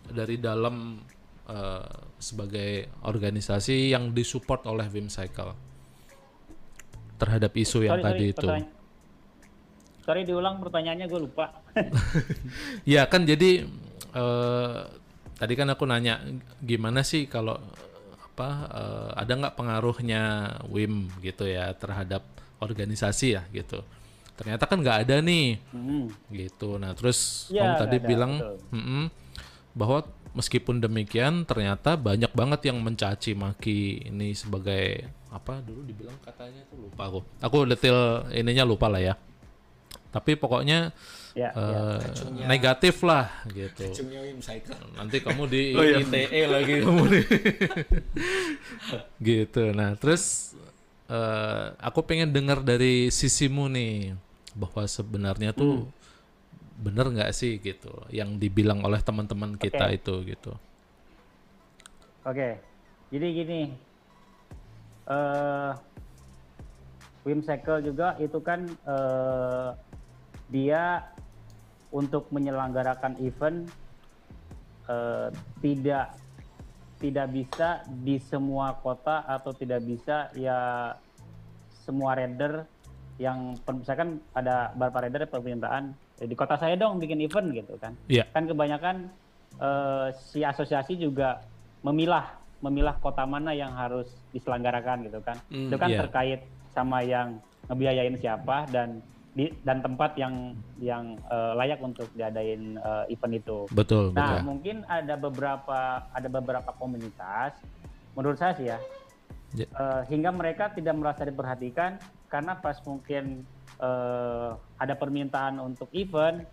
dari dalam eh, sebagai organisasi yang disupport oleh Wim Cycle terhadap isu yang Sorry, tadi sorry, itu. Sorry diulang pertanyaannya gue lupa. Ya kan jadi eh, tadi kan aku nanya gimana sih kalau apa eh, ada nggak pengaruhnya Wim gitu ya terhadap organisasi ya gitu. Ternyata kan nggak ada nih Hmm. gitu. Nah terus Iya, kamu tadi ada, bilang bahwa meskipun demikian ternyata banyak banget yang mencaci maki ini sebagai apa dulu dibilang katanya tuh lupa aku. Aku detail ininya lupa lah ya. Tapi pokoknya Ya, ya. eh, negatif lah gitu. Nanti kamu di ITE lagi kamu nih. gitu. Nah, terus eh, aku pengen dengar dari sisimu nih bahwa sebenarnya tuh bener nggak sih gitu yang dibilang oleh teman-teman kita Oke. itu gitu. Oke, jadi gini, eh Wim Cycle juga itu kan eh, dia untuk menyelenggarakan event eh, tidak tidak bisa di semua kota atau tidak bisa ya semua rider yang misalkan ada beberapa rider permintaan "Eh, di kota saya dong bikin event gitu kan Iya. kan kebanyakan eh, si asosiasi juga memilah memilah kota mana yang harus diselenggarakan gitu kan Hmm, itu kan iya. terkait sama yang ngebiayain siapa dan di, dan tempat yang yang eh, layak untuk diadain eh, event itu Betul, Nah, betul. mungkin ada beberapa ada beberapa komunitas menurut saya sih ya Ya. eh, hingga mereka tidak merasa diperhatikan karena pas mungkin eh, ada permintaan untuk event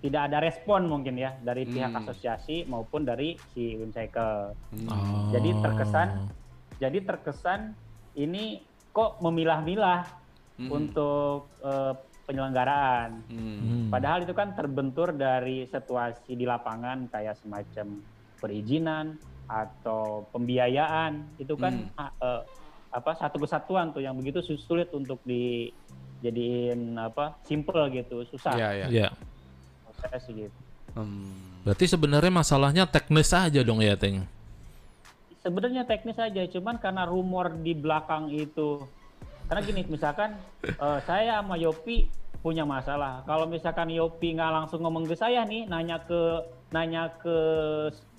tidak ada respon mungkin ya dari pihak Hmm. asosiasi maupun dari si Wimcycle. Oh. Jadi terkesan jadi terkesan ini kok memilah-milah Hmm. untuk eh, penyelenggaraan. Hmm. Padahal itu kan terbentur dari situasi di lapangan kayak semacam perizinan atau pembiayaan itu kan Hmm. eh, apa satu kesatuan tuh yang begitu sulit untuk dijadiin apa simple gitu susah Iya, iya. Iya. saya sih gitu. Hmm. Berarti sebenarnya masalahnya teknis aja dong ya, Teng. Sebenarnya teknis aja, cuman karena rumor di belakang itu, karena gini, misalkan eh, saya sama Yopi punya masalah. Kalau misalkan Yopi nggak langsung ngomong ke saya nih, nanya ke nanya ke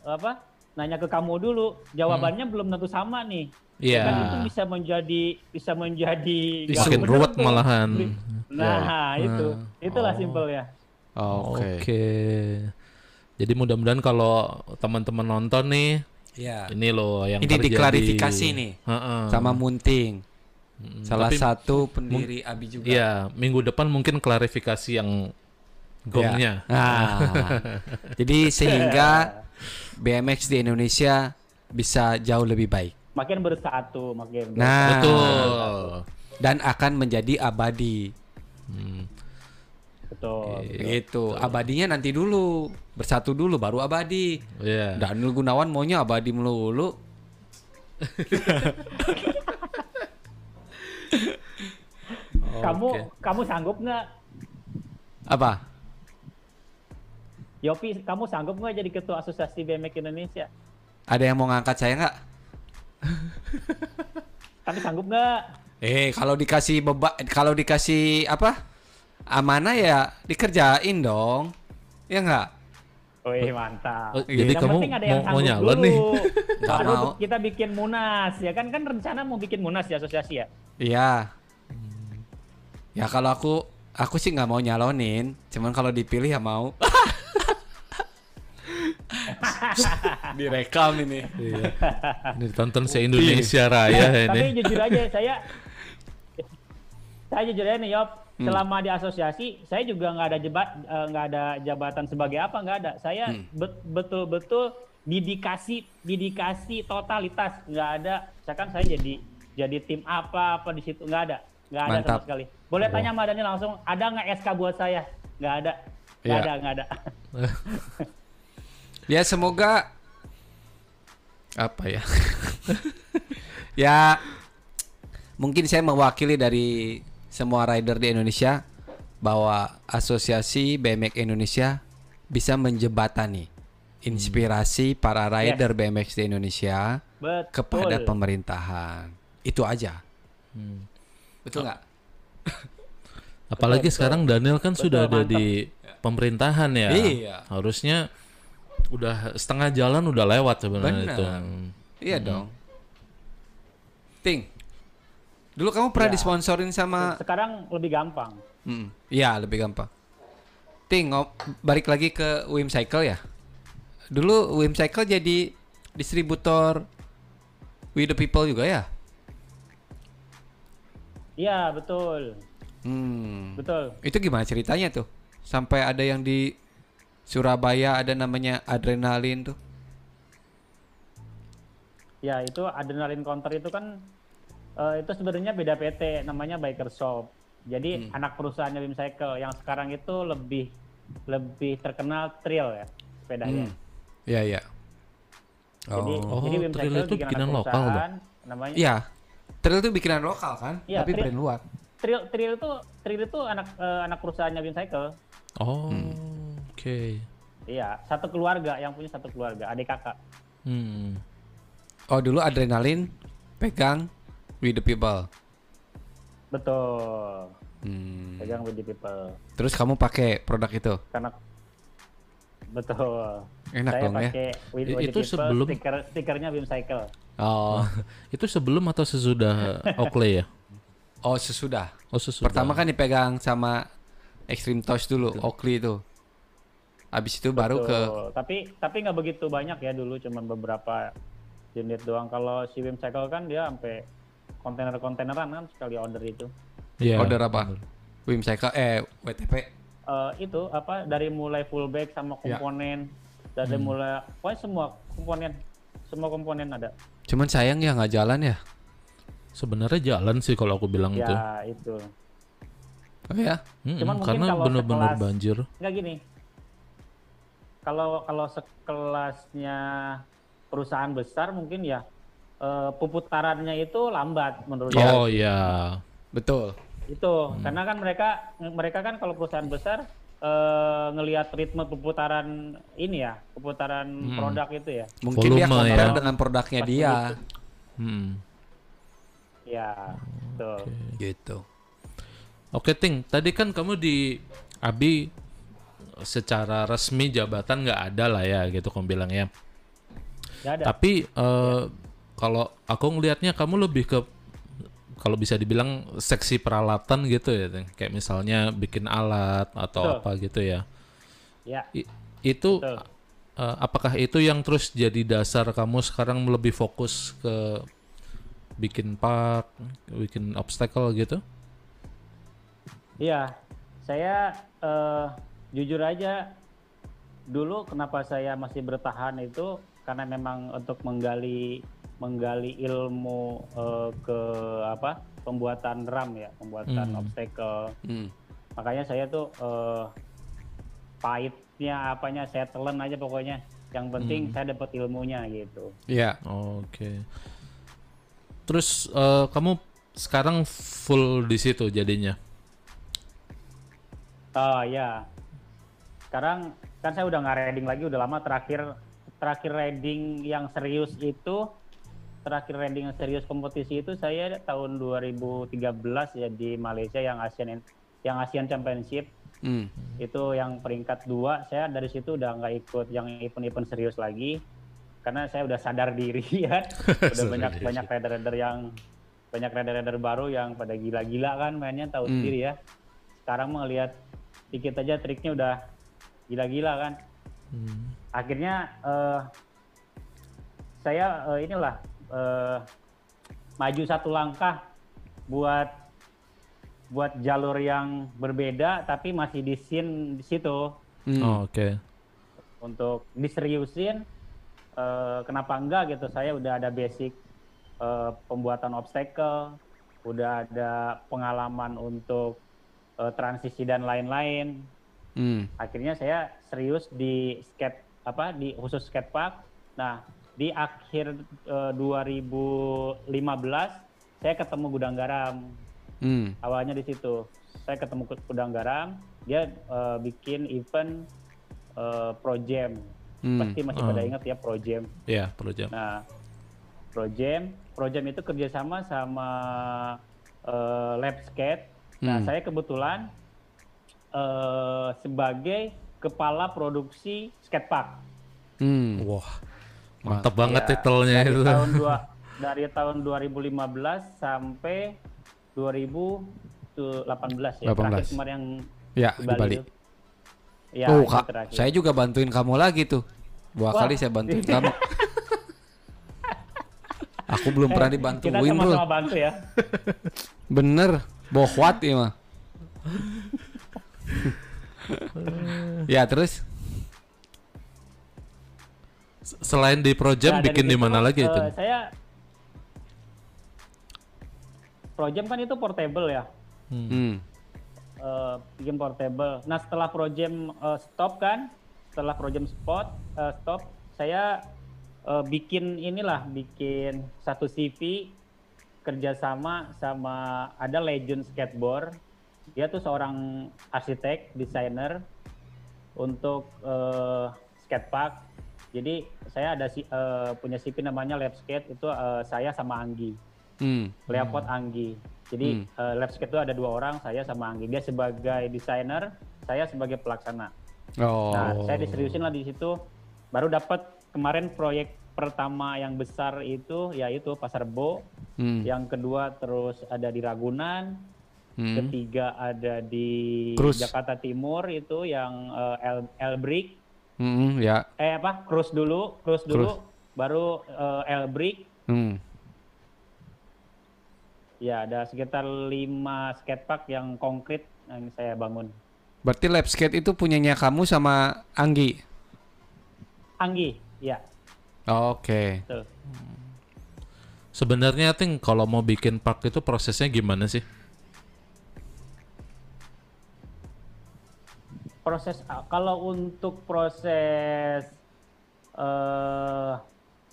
apa? Nanya ke kamu dulu, jawabannya belum tentu sama nih. Iya. Kan itu bisa menjadi bisa menjadi Makin ruwet tuh. malahan. Nah, itu itulah Oh. simpelnya. Oke. Oke. Jadi mudah-mudahan kalau teman-teman nonton nih, Iya. ini loh yang Ini terjadi. diklarifikasi nih Heeh. sama Munting. Mm, Salah tapi satu pendiri Abi juga. Iya, minggu depan mungkin klarifikasi yang gongnya. Ya. Nah, jadi sehingga BMX di Indonesia bisa jauh lebih baik Makin bersatu, makin Nah. Betul. dan akan menjadi abadi. Hmm. betul. Gitu. Abadinya nanti dulu, bersatu dulu baru abadi. Iya. Daniel Gunawan maunya abadi melulu. Kamu kamu sanggup nggak Apa? Yopi, kamu sanggup nggak jadi ketua asosiasi BMX Indonesia? Ada yang mau ngangkat saya nggak? Tapi sanggup nggak? Eh, kalau dikasih beba, kalau dikasih apa? Amanah ya dikerjain dong. Ya nggak? Wih mantap. Oh, jadi yang kamu penting ada yang mau- mau sanggup nyalon dulu. nih? Baru mau. kita bikin munas ya kan kan rencana mau bikin munas di asosiasi ya. Iya. Ya kalau aku aku sih nggak mau nyalonin, cuman kalau dipilih ya mau. Direkam ini. Iya. Ini ditonton se Indonesia Raya Tapi ini. jujur aja saya saya jujur aja nih Yop. Selama di asosiasi saya juga nggak ada jebat eh, nggak ada jabatan sebagai apa nggak ada. Saya Hmm. bet- betul-betul didikasi didikasi totalitas nggak ada. Misalkan saya jadi jadi tim apa apa di situ nggak ada nggak ada Mantap. sama sekali. Boleh tanya sama Daniel langsung ada nggak SK buat saya? Nggak ada nggak Iya. ada nggak ada. Ya semoga apa ya? ya mungkin saya mewakili dari semua rider di Indonesia bahwa asosiasi BMX Indonesia bisa menjembatani inspirasi para rider BMX di Indonesia Betul. kepada pemerintahan. Itu aja. Hmm. Betul nggak? Apalagi Betul, sekarang Daniel kan Betul, sudah ada mantap. di pemerintahan ya. Iya. Harusnya udah setengah jalan udah lewat sebenarnya Benar. itu. Iya dong. Ting. Dulu kamu pernah Ya. disponsorin sama Sekarang lebih gampang. Hmm, Iya lebih gampang. Ting, balik lagi ke Wim Cycle ya. Dulu Wim Cycle jadi distributor We the People juga ya. Iya betul Hmm. betul. Itu gimana ceritanya tuh? Sampai ada yang di Surabaya ada namanya adrenalin tuh. Ya itu adrenalin counter itu kan Eh, itu sebenarnya beda PT, namanya Biker Shop. Jadi Hmm. anak perusahaannya Wim Cycle yang sekarang itu lebih lebih terkenal trail ya sepedanya. Hmm. Iya, iya. Jadi, Oh. jadi Oh, Wim trail Cycle itu bikin bikinan lokal, perusahaan, namanya Iya. Trail itu bikinan lokal kan? Iya, Tapi trail- brand luar. Trail Trail itu Trail itu anak eh, anak perusahaannya Wim Cycle. Oh, Hmm. oke. Iya, satu keluarga yang punya satu keluarga, adik kakak. Hmm. Oh, dulu adrenalin pegang with the people. Betul. Hmm. Pegang with the people. Terus kamu pakai produk itu? Karena betul. Enak Saya dong ya. pakai with, with the itu people, sebelum- stiker stikernya Wim Cycle. Oh. Itu sebelum atau sesudah Oakley ya? oh, sesudah. Oh, sesudah. Pertama kan dipegang sama Extreme Touch dulu, Oakley itu. Habis itu baru ke Betul. Tapi tapi nggak begitu banyak ya dulu, cuman beberapa unit doang. Kalau si Wim Cycle kan dia sampai kontainer-kontaineran kan sekali order itu. Iya. order apa? Wim Cycle eh WTP. Eh, itu apa dari mulai full bag sama Ya. komponen, dari mulai pokoknya semua komponen, semua komponen ada. Cuman sayang ya nggak jalan ya. Sebenarnya jalan sih kalau aku bilang itu. Ya itu. Oh ya. Mm-mm, Cuman mungkin karena bener-bener sekelas- banjir. Nggak gini. Kalau kalau sekelasnya perusahaan besar mungkin ya eh, puputarannya itu lambat menurut saya. Oh iya. Betul. Itu karena kan mereka mereka kan kalau perusahaan besar eh, ngelihat ritme puputaran ini ya, puputaran produk itu ya. Mungkin dia Volume compare ya. dengan produknya Pas dia. Hmm. Ya, betul. Gitu. Oke Ting, tadi kan kamu di Abi secara resmi jabatan nggak ada lah ya gitu kamu bilang ya. Ya ada. Tapi eh, kalau aku ngelihatnya kamu lebih ke kalau bisa dibilang seksi peralatan gitu ya, kayak misalnya bikin alat atau Betul. apa gitu ya. Ya, I- itu Betul. eh, apakah itu yang terus jadi dasar kamu sekarang lebih fokus ke bikin park, bikin obstacle gitu? Iya, saya eh, jujur aja dulu kenapa saya masih bertahan itu karena memang untuk menggali menggali ilmu eh, ke apa pembuatan ram ya, pembuatan Hmm. obstacle. Hmm. Makanya saya tuh eh, pahitnya apanya saya telan aja pokoknya. Yang penting saya dapat ilmunya gitu. Iya. Oke. Terus eh, kamu sekarang full di situ jadinya? Oh ya. Sekarang kan saya udah nggak riding lagi, udah lama terakhir terakhir riding yang serius itu terakhir riding yang serius kompetisi itu saya tahun 2013 ya di Malaysia yang Asian yang Asian Championship Hmm. itu yang peringkat dua saya dari situ udah nggak ikut yang event-event serius lagi karena saya udah sadar diri ya udah banyak diri. banyak rider-rider yang banyak rider-rider baru yang pada gila-gila kan mainnya tahu Hmm. sendiri ya sekarang melihat dikit aja triknya udah gila-gila kan Hmm. akhirnya eh, saya eh, inilah eh, maju satu langkah buat buat jalur yang berbeda tapi masih di scene di situ Hmm. Oh, Oke. untuk diseriusin eh, kenapa enggak gitu saya udah ada basic eh, pembuatan obstacle udah ada pengalaman untuk eh, transisi dan lain-lain Hmm. akhirnya saya serius di skate apa di khusus skatepark nah di akhir eh, 2015 saya ketemu gudang garam Hmm. awalnya di situ saya ketemu Gu- gudang garam dia eh, bikin event eh, pro jam Hmm. pasti masih Oh. pada ingat ya pro jam Ya, perlu jam. nah pro jam pro jam itu kerjasama sama eh, lab skate nah Hmm. saya kebetulan eh, sebagai kepala produksi skatepark Hmm. Wah, mantap banget Ya, titelnya dari itu. tahun dua dari tahun 2015 sampai 2018 ya 18. terakhir kemarin yang Ya, di di Bali, Bali. Ya, oh, Kak, terakhir. saya juga bantuin kamu lagi tuh. Dua Wah. kali saya bantuin kamu. Aku belum pernah kita dibantuin, sama-sama Bro. bantu ya Bener, bohwat ya mah. ya terus Selain di Project Nah, bikin di mana lagi eh, itu? saya Projem kan itu portable ya. Hmm. Hmm. eh, bikin portable. Nah setelah projem eh, stop kan, setelah projem spot eh, stop, saya eh, bikin inilah, bikin satu CV kerjasama sama ada legend skateboard. Dia tuh seorang arsitek, desainer untuk eh, skatepark. Jadi saya ada si, eh, punya CV namanya Lab Skate itu eh, saya sama Anggi. Hmm. Leopard Anggi. Jadi eh, lab skate itu ada dua orang, saya sama Anggi. Dia sebagai desainer, saya sebagai pelaksana. Oh. Nah, saya diseriusin lah di situ. Baru dapat kemarin proyek pertama yang besar itu yaitu Pasar Bo. Hmm. Yang kedua terus ada di Ragunan. Hmm. Ketiga ada di Cruz. Jakarta Timur itu yang eh, El Elbrick. Hmm, ya. Eh apa? Cruz dulu, Cruz dulu, baru eh, Elbrick. Hmm. Ya, ada sekitar lima skatepark yang konkret yang saya bangun. Berarti lab skate itu punyanya kamu sama Anggi. Anggi, ya, Oke. betul. Sebenarnya think kalau mau bikin park itu prosesnya gimana sih? Proses kalau untuk proses eh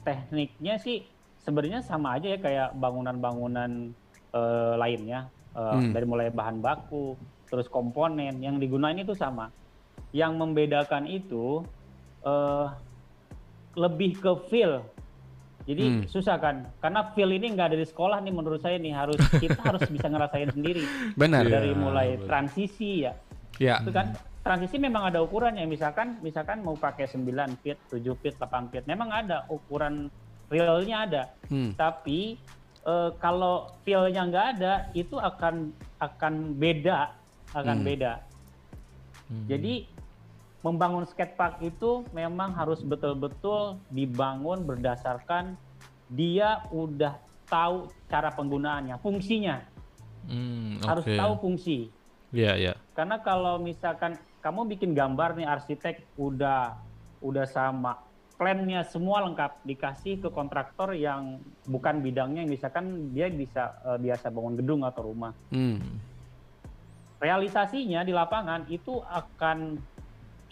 tekniknya sih sebenarnya sama aja ya kayak bangunan-bangunan eh, lainnya. Eh, Hmm. Dari mulai bahan baku, terus komponen yang digunain itu sama. Yang membedakan itu eh lebih ke feel. Jadi Hmm. susah kan, karena feel ini nggak ada di sekolah nih menurut saya nih harus kita harus bisa ngerasain sendiri. Benar. Dari mulai betul. transisi ya Ya. itu kan transisi memang ada ukurannya misalkan misalkan mau pakai 9 feet 7 feet 8 feet memang ada ukuran realnya ada Hmm. tapi eh, kalau feelnya nggak ada itu akan akan beda akan Hmm. beda Hmm. jadi membangun skatepark itu memang harus betul-betul dibangun berdasarkan dia udah tahu cara penggunaannya fungsinya Hmm, harus oke. tahu fungsi Iya, iya. karena kalau misalkan kamu bikin gambar nih arsitek udah udah sama plannya semua lengkap dikasih ke kontraktor yang bukan bidangnya misalkan dia bisa eh, biasa bangun gedung atau rumah Hmm. realisasinya di lapangan itu akan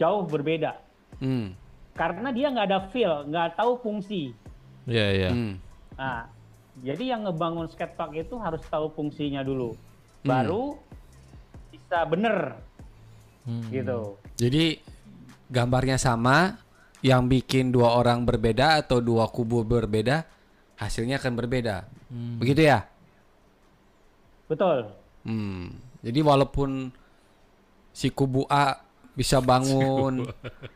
jauh berbeda Hmm. karena dia nggak ada feel nggak tahu fungsi Iya, iya. Hmm. nah jadi yang ngebangun skatepark itu harus tahu fungsinya dulu Hmm. baru bisa bener Hmm. gitu Jadi gambarnya sama, yang bikin dua orang berbeda atau dua kubu berbeda, hasilnya akan berbeda. Hmm. Begitu ya? betul Hmm. Jadi walaupun si kubu A bisa bangun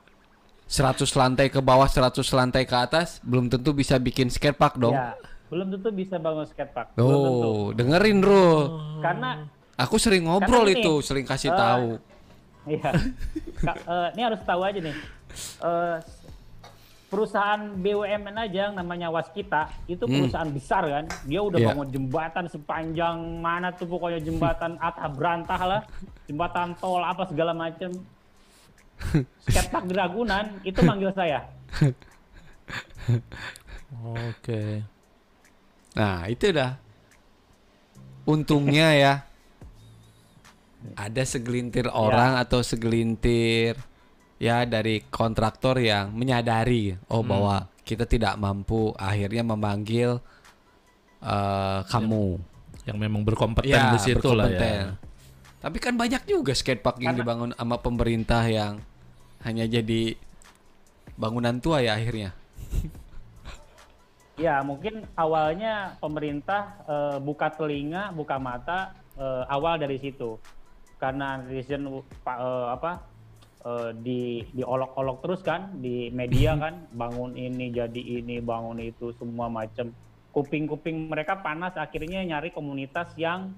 100 lantai ke bawah, 100 lantai ke atas, belum tentu bisa bikin skatepark dong. Ya, belum tentu bisa bangun skatepark. Belum tentu. Oh, dengerin Rul. Karena Aku sering ngobrol Karena itu, sering kasih eh, tahu. Iya. Ka- eh, ini harus tahu aja nih. Eh, perusahaan BUMN aja yang namanya Waskita itu perusahaan besar kan. Dia udah Iya. bangun jembatan sepanjang mana tuh pokoknya jembatan atah berantah lah, jembatan tol apa segala macem. Skatepark di Ragunan itu manggil saya. Oke. Nah, itu dah. Untungnya ya ada segelintir orang atau segelintir ya dari kontraktor yang menyadari oh bahwa kita tidak mampu akhirnya memanggil eh, kamu. Yang memang berkompeten Ya, di situ lah ya. Tapi kan banyak juga skatepark yang dibangun sama pemerintah yang hanya jadi bangunan tua ya akhirnya. Ya, mungkin awalnya pemerintah eh, buka telinga, buka mata eh, awal dari situ. Karena netizen eh, apa eh, di diolok-olok terus kan di media kan, bangun ini jadi ini, bangun itu semua macam. Kuping-kuping mereka panas akhirnya nyari komunitas yang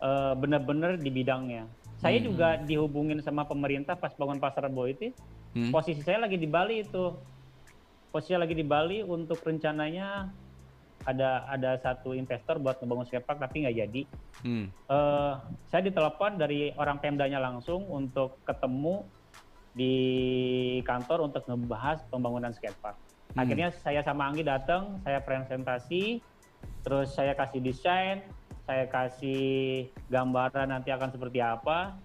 eh, benar-benar di bidangnya. Saya juga dihubungin sama pemerintah pas bangun pasar Rebo itu. Hmm. Posisi saya lagi di Bali itu. Posisi lagi di Bali untuk rencananya ada ada satu investor buat ngebangun skatepark tapi nggak jadi. Hmm. Eh, saya ditelepon dari orang Pemdanya langsung untuk ketemu di kantor untuk ngebahas pembangunan skatepark. Hmm. Akhirnya saya sama Anggi datang, saya presentasi, terus saya kasih desain, saya kasih gambaran nanti akan seperti apa.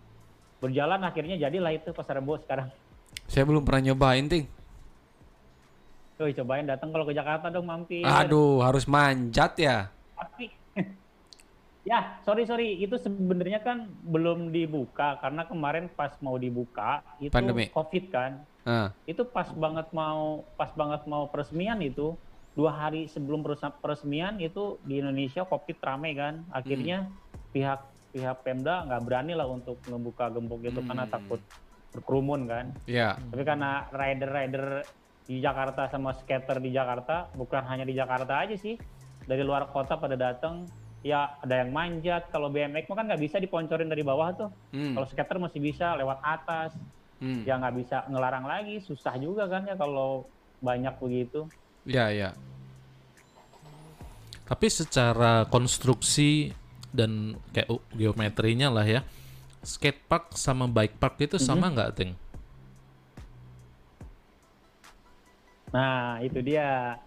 Berjalan akhirnya jadilah itu pasar rebo sekarang. Saya belum pernah nyobain, Ting. Tuh cobain datang kalau ke Jakarta dong mampir. Aduh, harus manjat ya. Tapi ya sorry sorry itu sebenarnya kan belum dibuka karena kemarin pas mau dibuka itu Pandemi. covid kan. Ah, Itu pas banget mau pas banget mau peresmian itu dua hari sebelum peres- peresmian itu di Indonesia covid rame kan. Akhirnya pihak pihak Pemda nggak berani lah untuk membuka gembok itu karena Hmm. takut berkerumun kan. ya. Tapi karena rider-rider di Jakarta sama skater di Jakarta, bukan hanya di Jakarta aja sih, dari luar kota pada datang, ya ada yang manjat. Kalau BMX mah kan nggak bisa diponcorin dari bawah tuh. Hmm. Kalau skater masih bisa lewat atas, Hmm. ya nggak bisa ngelarang lagi. Susah juga kan ya kalau banyak begitu. Ya, ya. Tapi secara konstruksi dan kayak geometrinya lah ya, skatepark sama bike park itu sama nggak, Ting? Nah, itu dia.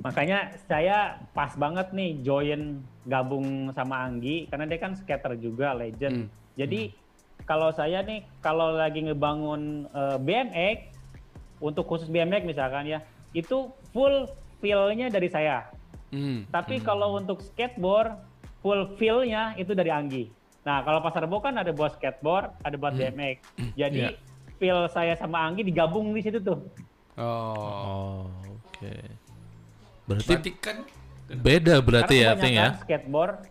Makanya saya pas banget nih join gabung sama Anggi karena dia kan skater juga legend. Hmm. Jadi kalau saya nih kalau lagi ngebangun eh, BMX untuk khusus BMX misalkan ya, itu full feel-nya dari saya. Hmm. Tapi kalau untuk skateboard full feel-nya itu dari Anggi. Nah, kalau pasar rebo kan ada buat skateboard, ada buat BMX. Jadi Iya. feel saya sama Anggi digabung di situ tuh. Oh. Oh, oke. Berarti Berarti kan beda berarti ya, Ting ya? skateboard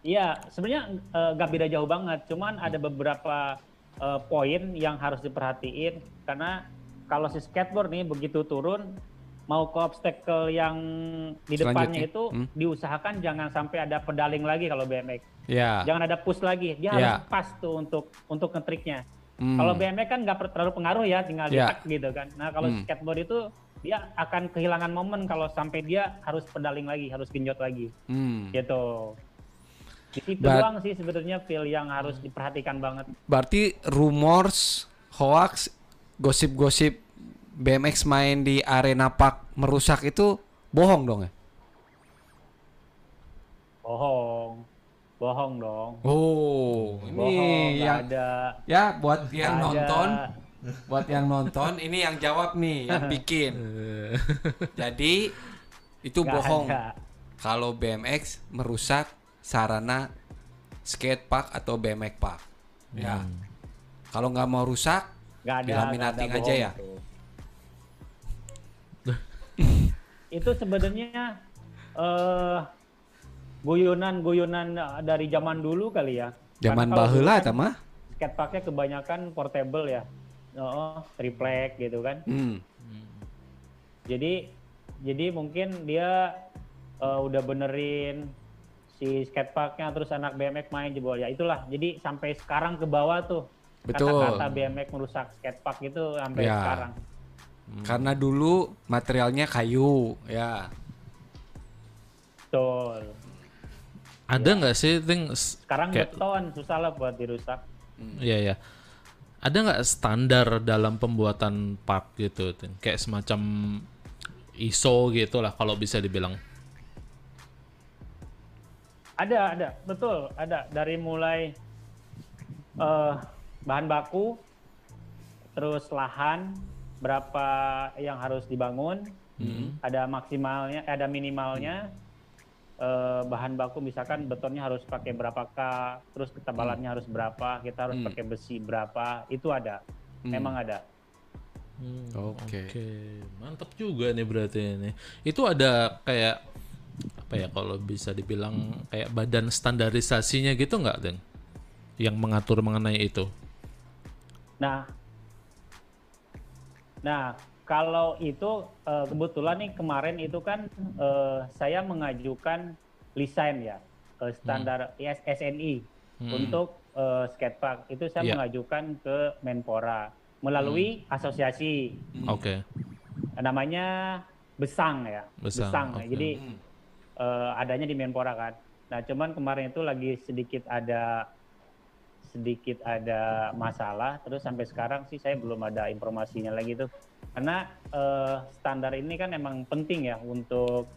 Iya, sebenarnya eh, nggak beda jauh banget, cuman ada beberapa eh, poin yang harus diperhatiin karena kalau si skateboard nih begitu turun mau ke obstacle yang di depannya Selanjutnya, itu hmm. diusahakan jangan sampai ada pedaling lagi kalau BMX. ya. Jangan ada push lagi. Dia Ya. harus pas tuh untuk untuk ngetriknya. Hmm. Kalau BMX kan nggak terlalu pengaruh ya, tinggal Ya. ditek gitu kan. Nah kalau Hmm. skateboard itu dia akan kehilangan momen kalau sampai dia harus pedaling lagi, harus genjot lagi, Hmm. gitu. Di situ doang sih sebetulnya feel yang harus diperhatikan banget. Berarti rumors, hoax, gosip-gosip BMX main di arena park merusak itu bohong dong ya? Bohong, bohong dong. Oh, Bohong, ini yang ada. ya buat yang nggak ada. nonton, buat yang nonton ini yang jawab nih, yang bikin. Jadi itu Nggak bohong. ada. Kalau BMX merusak sarana skate park atau BMX park. Ya. Kalau nggak mau rusak, Nggak ada. Dilaminating aja ya? tuh. itu sebenarnya eh guyonan-guyonan dari zaman dulu kali ya. zaman baheula kan eta mah. skateparknya kebanyakan portable ya. Oh, triplek gitu kan. Hmm. Jadi jadi mungkin dia eh, udah benerin si skateparknya terus anak BMX main jebol ya itulah. Jadi sampai sekarang ke bawah tuh kata-kata BMX merusak skatepark itu sampai Ya. sekarang. Karena dulu materialnya kayu, ya. Betul. Ada nggak sih, Ting? s- Sekarang kayak- beton susah lah buat dirusak. Iya ya. Ada nggak standar dalam pembuatan park gitu, Ting? Kayak semacam ISO gitu lah kalau bisa dibilang. Ada, ada, betul, ada dari mulai eh bahan baku, terus lahan, berapa yang harus dibangun, ada maksimalnya, ada minimalnya, eh, bahan baku misalkan betonnya harus pakai berapa k, terus ketebalannya harus berapa, kita harus Hmm. pakai besi berapa, itu ada, memang ada. Hmm, Oke. mantap juga nih berarti ini. Itu ada kayak apa ya kalau bisa dibilang kayak badan standarisasinya gitu nggak, Ting? Yang mengatur mengenai itu. Nah, nah kalau itu eh, kebetulan nih kemarin itu kan eh, saya mengajukan lisan ya ke standar IS SNI Hmm. untuk eh, skatepark itu saya Iya. mengajukan ke Menpora melalui asosiasi. Oke. namanya Besang ya Besang, oke. jadi eh, adanya di Menpora kan. Nah cuman kemarin itu lagi sedikit ada sedikit ada masalah. Terus sampai sekarang sih saya belum ada informasinya lagi tuh karena eh, standar ini kan emang penting ya untuk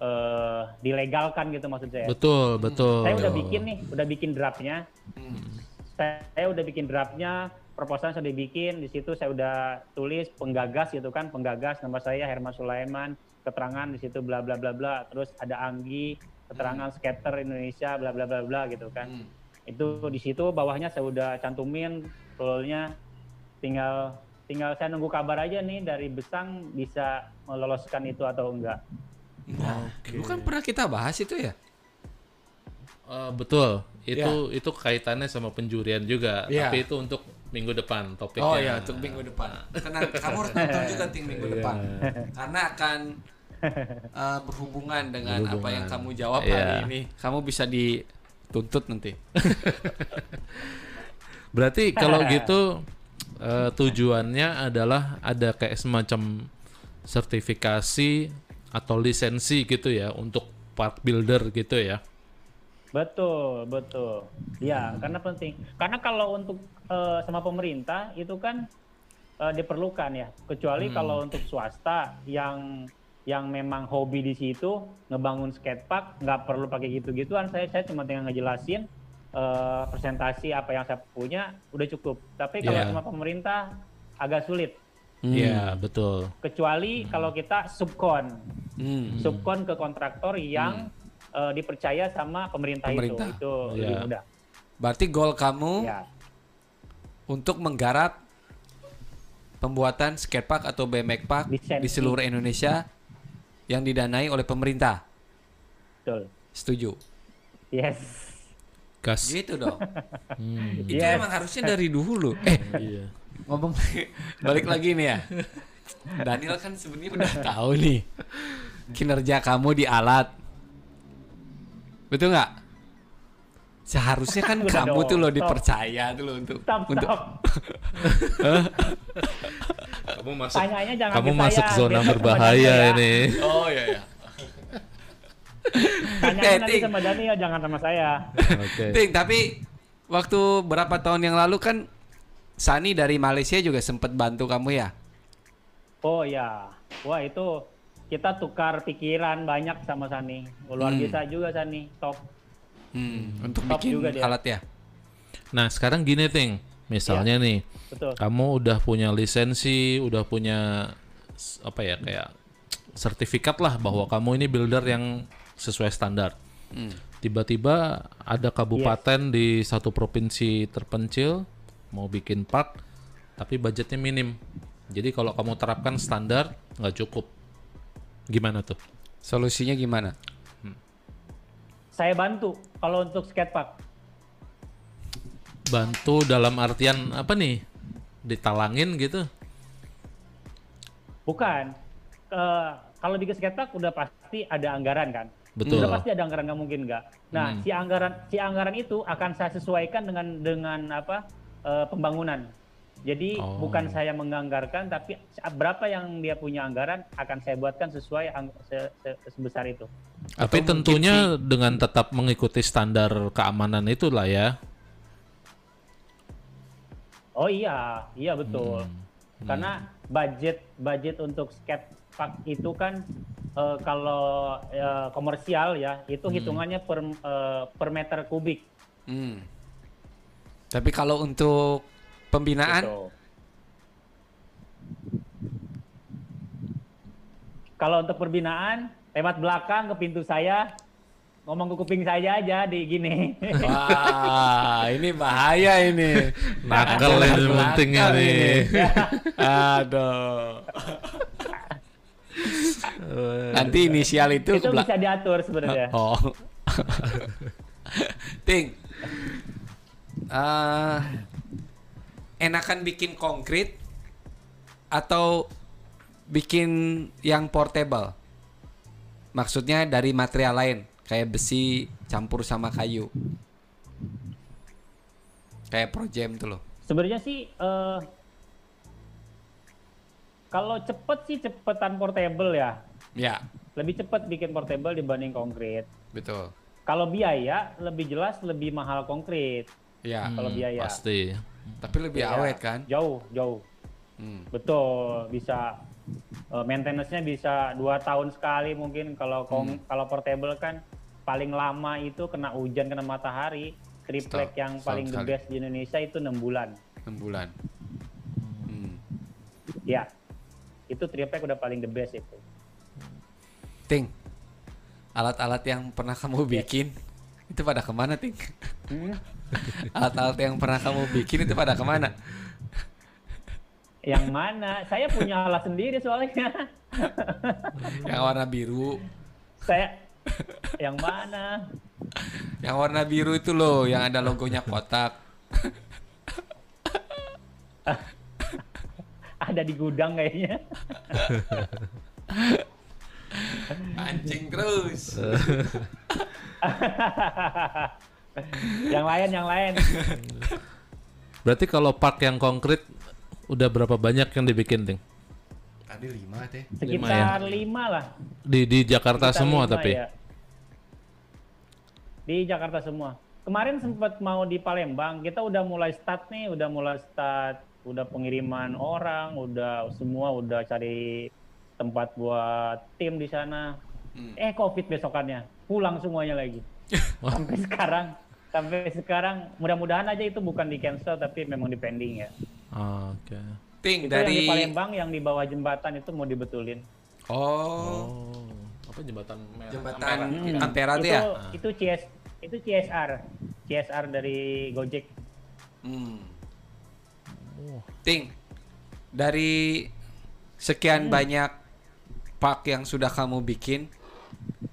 eh, dilegalkan gitu maksud saya. Betul, betul. Saya udah bikin nih, udah bikin draftnya. Hmm. Saya, saya udah bikin draftnya, proposal saya udah bikin. Di situ saya udah tulis penggagas gitu kan, penggagas nama saya Herman Sulaiman, keterangan di situ bla bla bla bla. Terus ada Anggi, keterangan skater Indonesia bla bla bla bla gitu kan. Hmm. Itu di situ bawahnya saya udah cantumin rule-nya. Tinggal tinggal saya nunggu kabar aja nih dari Besang bisa meloloskan itu atau enggak. Nah, dulu kan pernah kita bahas itu ya. Eh, betul. Itu itu kaitannya sama penjurian juga, Iya. tapi itu untuk minggu depan topiknya. Oh ya, untuk minggu depan. Tenang, kamu harus nonton juga ting minggu depan. Karena akan eh, berhubungan dengan apa Berhubungan. yang kamu jawab Iya. hari ini. Kamu bisa dituntut nanti. Berarti kalau gitu eh, tujuannya adalah ada kayak semacam sertifikasi atau lisensi gitu ya untuk part builder gitu ya. Betul, betul. Ya, karena penting. Karena kalau untuk eh, sama pemerintah itu kan eh, diperlukan ya. Kecuali kalau untuk swasta yang yang memang hobi di situ ngebangun skatepark nggak perlu pakai gitu-gituan. Saya saya cuma tinggal ngejelasin eh, presentasi apa yang saya punya udah cukup. Tapi kalau Iya. sama pemerintah agak sulit. Iya, betul. Kecuali kalau kita subkon, Hmm. subkon ke kontraktor yang eh, dipercaya sama pemerintah, Pemerintah. itu. Itu Iya. lebih mudah. Berarti goal kamu Ya. untuk menggarap pembuatan skatepark atau BMX park di seluruh Indonesia yang didanai oleh pemerintah. Betul. Setuju. Yes. Gas. Gitu dong. Hmm, Itu Yes. emang harusnya dari dulu. Eh, iya. ngomong balik lagi nih ya. Daniel kan sebenarnya udah tahu nih kinerja kamu di alat. Betul nggak? Seharusnya kan Udah kamu dong, tuh lo stop. dipercaya tuh lo untuk Stop, untuk stop. Kamu masuk Tanyanya jangan kamu masuk saya, zona berbahaya ya. ini. Oh iya ya. Tanyanya Eh, nanti sama Daniel, jangan sama saya. Oke. Ting, tapi waktu berapa tahun yang lalu kan Sani dari Malaysia juga sempat bantu kamu ya? Oh ya, wah itu kita tukar pikiran banyak sama Sani. Luar Hmm. biasa juga Sani, top. Hmm, untuk Top bikin juga dia. alat ya. Nah, sekarang gini, Ting. Misalnya nih, Betul. kamu udah punya lisensi, udah punya apa ya kayak sertifikat lah bahwa kamu ini builder yang sesuai standar. Hmm. Tiba-tiba ada kabupaten di satu provinsi terpencil mau bikin park, tapi budgetnya minim. Jadi kalau kamu terapkan standar nggak cukup. Gimana tuh? Solusinya gimana? Saya bantu kalau untuk skatepark. Bantu dalam artian apa nih? Ditalangin gitu? Bukan. Eh, kalau bikin skatepark udah pasti ada anggaran kan. Betul. Udah pasti ada anggaran nggak mungkin nggak. Nah, si anggaran si anggaran itu akan saya sesuaikan dengan dengan apa eh, pembangunan. Jadi Oh. bukan saya menganggarkan, tapi berapa yang dia punya anggaran akan saya buatkan sesuai ang- se- se- sebesar itu. Tapi Atau mungkin tentunya dengan tetap mengikuti standar keamanan itulah ya. Oh iya, iya betul. Karena budget budget untuk skate park itu kan eh, kalau eh, komersial ya itu hitungannya per eh, per meter kubik. Hmm. Tapi kalau untuk pembinaan, Gitu. Kalau untuk perbinaan lewat belakang ke pintu saya ngomong ke kuping saya aja di gini. wah ini bahaya ini. Nakal belakang pentingnya nih. ini. Aduh. Nanti inisial itu, itu bisa diatur sebenarnya. Oh. Ting. Eh, enakan bikin konkret atau bikin yang portable? Maksudnya dari material lain, kayak besi campur sama kayu. Kayak projem tuh loh. Sebenarnya sih eh, kalau cepet sih cepetan portable ya. Ya, Lebih cepet bikin portable dibanding konkret. betul. Kalau biaya lebih jelas lebih mahal konkret. Ya, Kalau Hmm, biaya. Pasti. tapi lebih Iya, awet kan? Jauh, jauh. Hmm. Betul, bisa Eh, maintenance-nya bisa dua tahun sekali mungkin kalau kom- kalau portable kan paling lama itu kena hujan kena matahari triplek Setahun- yang setahun paling the sekali. best di Indonesia itu enam bulan 6 bulan. Hmm. ya itu triplek udah paling the best itu Ting, alat-alat yang pernah kamu bikin itu pada ke mana, Ting? Hmm? Alat-alat yang pernah kamu bikin itu pada ke mana? yang mana saya punya alat sendiri soalnya Yang warna biru. saya yang mana Yang warna biru itu loh, yang ada logonya kotak. ada di gudang kayaknya Anjing terus. yang lain yang lain Berarti kalau park yang konkret udah berapa banyak yang dibikin, Ting? Tadi 5 teh. Lima sekitar ya? lima lah Di di Jakarta Sekitar semua lima tapi. ya. Di Jakarta semua. Kemarin sempat mau di Palembang, kita udah mulai start nih, udah mulai start, udah pengiriman orang, udah semua udah cari tempat buat tim di sana. Hmm. Eh Covid besokannya, pulang semuanya lagi. sampai sekarang, sampai sekarang mudah-mudahan aja itu bukan di cancel tapi memang di pending ya. Ah, Oke. Ting Itu yang di dari Palembang yang di bawah jembatan itu mau dibetulin. Oh, Oh, apa jembatan merah? jembatan Hmm. Ampera tuh itu, ya? Itu CS itu CSR. CSR dari Gojek. Hmm. Ting, dari sekian banyak park yang sudah kamu bikin,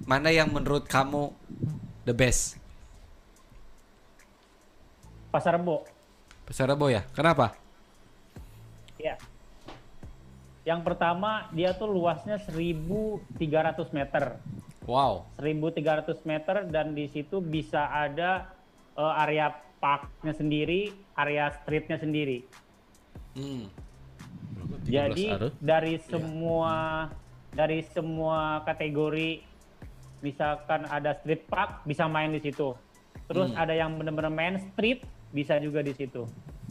mana yang menurut kamu the best? Pasar Rebo. Pasar Rebo ya? Kenapa? Ya. Yang pertama dia tuh luasnya 1300 meter. Wow. 1300 meter dan di situ bisa ada eh, area parknya sendiri, area streetnya sendiri. Hmm. berapa? 13 Jadi are? dari semua dari semua kategori misalkan ada street park bisa main di situ. Terus Hmm. ada yang benar-benar main street bisa juga di situ.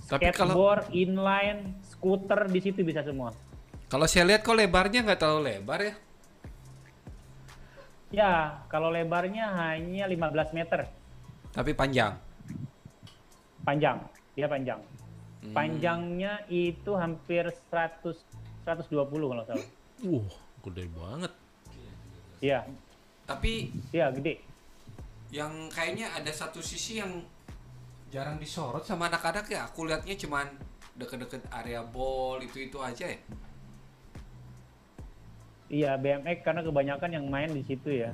Tapi kalau- Skateboard, inline, scooter di situ bisa semua. Kalau saya lihat kok lebarnya nggak terlalu lebar ya? Ya, kalau lebarnya hanya 15 meter Tapi panjang. panjang. Dia panjang. Hmm. Panjangnya itu hampir 100 120 kalau salah. Wah, gede banget. Iya, Tapi iya gede. yang kayaknya ada satu sisi yang jarang disorot sama anak-anak ya. Aku lihatnya cuman deket-deket area ball itu-itu aja ya. Iya, BMX karena kebanyakan yang main di situ ya.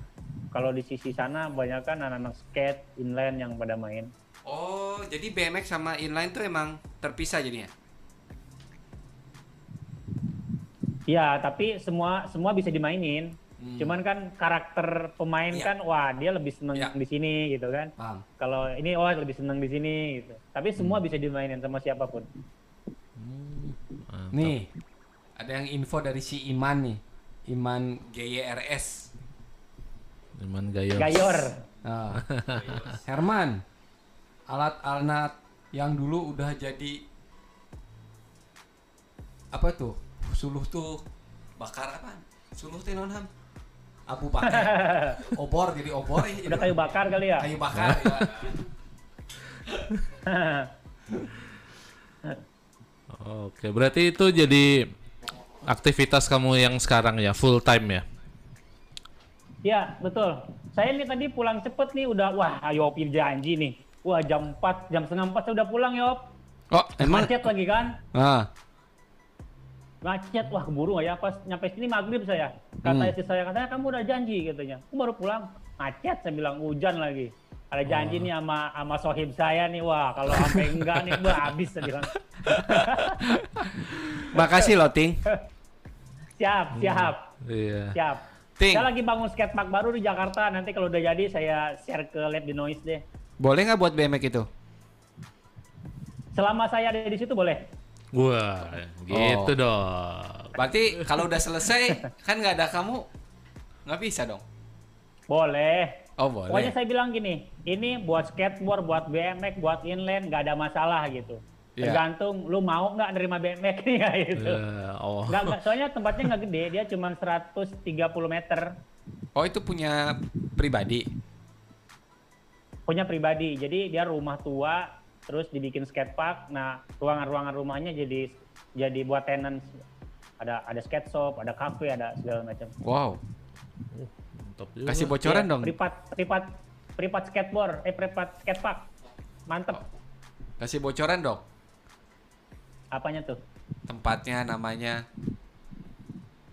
Kalau di sisi sana kebanyakan anak-anak skate, inline yang pada main. Oh, jadi BMX sama inline tuh emang terpisah jadinya? Iya, tapi semua semua bisa dimainin. Hmm. Cuman kan karakter pemain Iya. kan wah dia lebih seneng Iya. di sini gitu kan. Kalau ini oh lebih seneng di sini gitu. Tapi semua Hmm. bisa dimainin sama siapa pun. Hmm, mantap. Nih, ada yang info dari si Iman nih. Iman GYRS. Cuman gaya. Gayor. Nah, Herman, alat-alat yang dulu udah jadi apa tuh? Suluh tuh bakar apa? Suluh teh non ham? Abu pakai obor jadi obor ya. Udah kayu bakar kali ya. Kayu bakar ya. Oke, berarti itu jadi aktivitas kamu yang sekarang ya, full time ya? Iya, betul. Saya ini tadi pulang cepet nih udah wah ayo janji nih. Wah jam 4, jam setengah 4 saya udah pulang Yop. Oh, emang Macet lagi kan? ah, Macet, wah keburu ya? Pas nyampe sini maghrib saya. Kata Hmm. istri saya, katanya kamu udah janji katanya. Aku baru pulang. Macet, saya bilang hujan lagi. Ada janji nih sama sama sohib saya nih, wah kalau sampai enggak nih, wah habis saya bilang. makasih loh Ting. Siap, siap, Iya. siap. Ting. Saya lagi bangun skatepark baru di Jakarta. Nanti kalau udah jadi saya share ke Lab di Noise deh. Boleh nggak buat BMX itu? Selama saya ada di situ boleh. Wah, gitu Oh. dong. Berarti kalau udah selesai kan nggak ada kamu nggak bisa dong. Boleh. Oh boleh. Pokoknya saya bilang gini, ini buat skateboard, buat BMX, buat inline nggak ada masalah gitu. Iya. Tergantung lu mau nggak nerima BMX nih ya gitu. Eh, oh. Nggak, nggak, soalnya tempatnya nggak gede, dia cuma 130 meter. Oh itu punya pribadi. Punya pribadi, jadi dia rumah tua, terus dibikin skatepark. Nah, ruangan-ruangan rumahnya jadi jadi buat tenants. Ada ada skate shop, ada cafe, ada segala macam. Wow. Mantap juga. Kasih bocoran Iya, dong. Privat, privat, privat skateboard, eh privat skatepark. Mantep. Kasih bocoran dong. Apanya tuh? Tempatnya, namanya.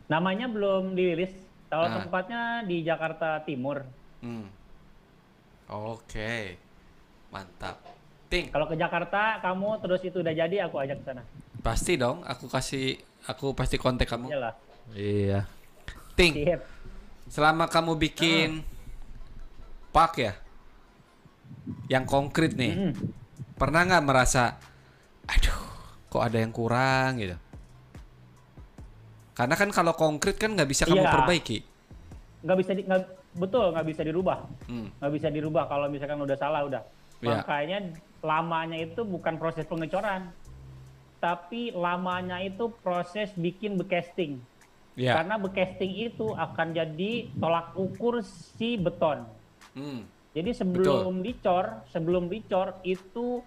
Namanya belum dirilis. Kalau Ah. tempatnya di Jakarta Timur. Hmm. Oke. Mantap. Ting, Kalau ke Jakarta kamu terus itu udah jadi aku ajak ke sana. pasti dong. Aku kasih, aku pasti kontak kamu. Iyalah. Iya. Ting, Siap. selama kamu bikin park ya, yang konkret nih, Mm-mm. pernah nggak merasa, aduh, kok ada yang kurang gitu? Karena kan kalau konkret kan nggak bisa kamu Iya. perbaiki. Nggak bisa di, nggak, betul nggak bisa dirubah. Hmm. Nggak bisa dirubah kalau misalkan udah salah udah. Iya. Makanya lamanya itu bukan proses pengecoran, tapi lamanya itu proses bikin becasting. Ya. Karena becasting itu akan jadi tolak ukur si beton. Hmm. Jadi sebelum dicor, sebelum dicor itu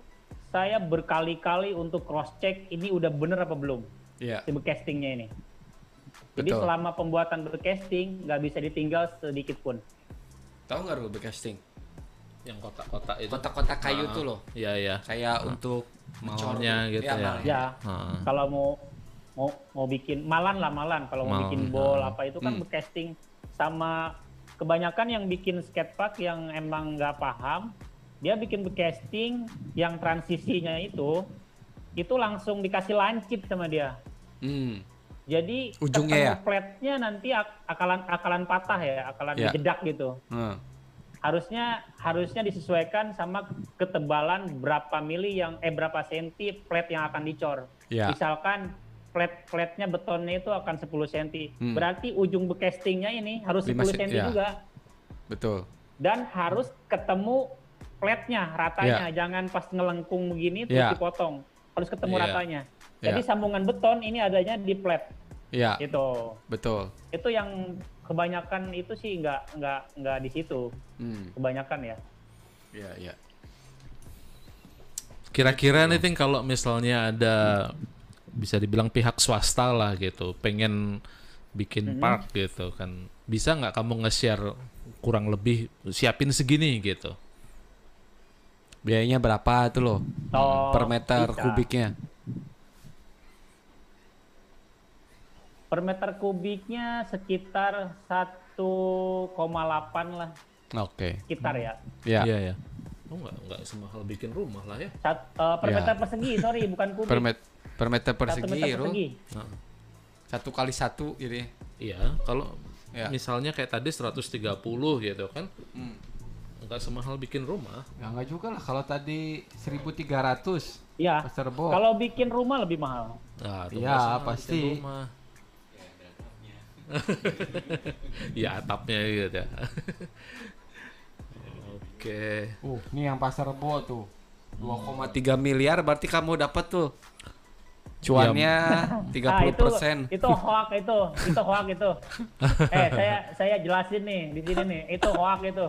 saya berkali-kali untuk cross check ini udah bener apa belum Ya. si becastingnya ini. Jadi Betul. selama pembuatan becasting nggak bisa ditinggal sedikit pun. Tahu nggak lu casting? Yang kotak-kotak itu. Kotak-kotak kayu Ah, tuh loh. Iya, iya. Kayak untuk Maunya gitu ya. mal. Ya, Ah. kalau mau mau mau bikin malan lah malan kalau mau bikin ball ah. apa itu kan Hmm. becasting sama kebanyakan yang bikin skatepark yang emang nggak paham dia bikin becasting yang transisinya itu itu langsung dikasih lancip sama dia Hmm. Jadi Ujungnya ya? flatnya nanti ak- akalan akalan patah ya akalan Ya. jedak gitu Hmm. harusnya harusnya disesuaikan sama ketebalan berapa mili yang eh berapa senti flat yang akan dicor. Ya. Misalkan flat flatnya betonnya itu akan 10 senti. Hmm. Berarti ujung becastingnya ini harus Lima 10 sen- senti ya. juga Betul. dan harus ketemu flatnya ratanya. Jangan pas ngelengkung begini terus Ya. dipotong. Harus ketemu Ya. ratanya. Jadi Ya. sambungan beton ini adanya di flat Ya, gitu. betul. Itu yang kebanyakan itu sih nggak nggak nggak di situ. Hmm. Kebanyakan ya. Ya, ya. Kira-kira nih Ting kalau misalnya ada bisa dibilang pihak swasta lah gitu, pengen bikin park gitu kan, bisa nggak kamu nge-share kurang lebih siapin segini gitu? Biayanya berapa tuh loh? Oh, per meter bisa. kubiknya? Per meter kubiknya sekitar 1,8 lah, Oke. sekitar ya. Ya. Iya ya. Oh nggak nggak semahal bikin rumah lah ya. Sat- eh, per Ya. meter persegi, sorry, bukan kubik. Per, met- per meter Satu persegi, meter Ru. persegi. Nah, Satu kali satu jadi. iya, kalau Ya. misalnya kayak tadi 130 gitu kan, Hmm. nggak semahal bikin rumah. Ya enggak juga lah kalau tadi 1300 Ya, Pasar Bo. kalau bikin rumah lebih mahal. Nah, Iya, pasti. bikin Rumah. ya atapnya gitu ya. Oke. Uh, ini yang Pasar Bo tuh. 2,3 miliar berarti kamu dapat tuh. Cuannya 30 Ah, itu persen. itu hoak itu, itu hoak itu. eh, saya saya jelasin nih di sini nih, itu hoak itu.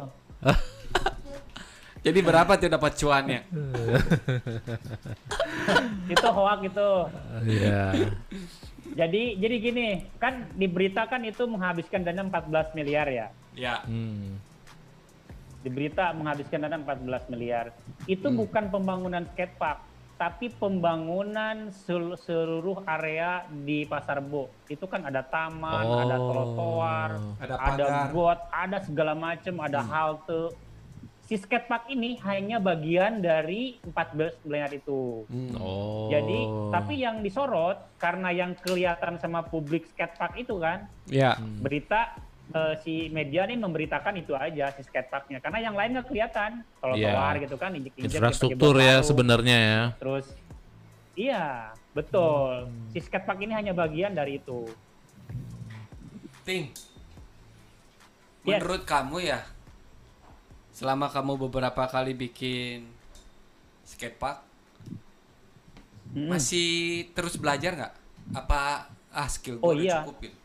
Jadi berapa tuh dapat cuannya? Itu hoak itu. Iya. Jadi jadi gini, kan di berita kan itu menghabiskan dana 14 miliar ya. Ya. Hmm. Di berita menghabiskan dana 14 miliar. Itu Hmm. bukan pembangunan skatepark, tapi pembangunan sel- seluruh area di Pasar Bo. Itu kan ada taman, ada Oh. trotoar, Ada ada got, ada segala macam, ada Hmm. halte. Si skatepark ini hanya bagian dari 14 miliar itu. Hmm. Oh. Jadi, tapi yang disorot karena yang kelihatan sama publik skatepark itu kan, Ya. berita eh, si media nih memberitakan itu aja si skateparknya, karena yang lain nggak kelihatan. Kalau Iya. keluar gitu kan, injek-injek infrastruktur ya sebenarnya ya. Terus, iya betul. Si skatepark ini hanya bagian dari itu. Ting. Yes. Menurut kamu ya, selama kamu beberapa kali bikin skatepark, Mm-mm. Masih terus belajar nggak? Apa ah skill gue Oh, iya. cukup gitu?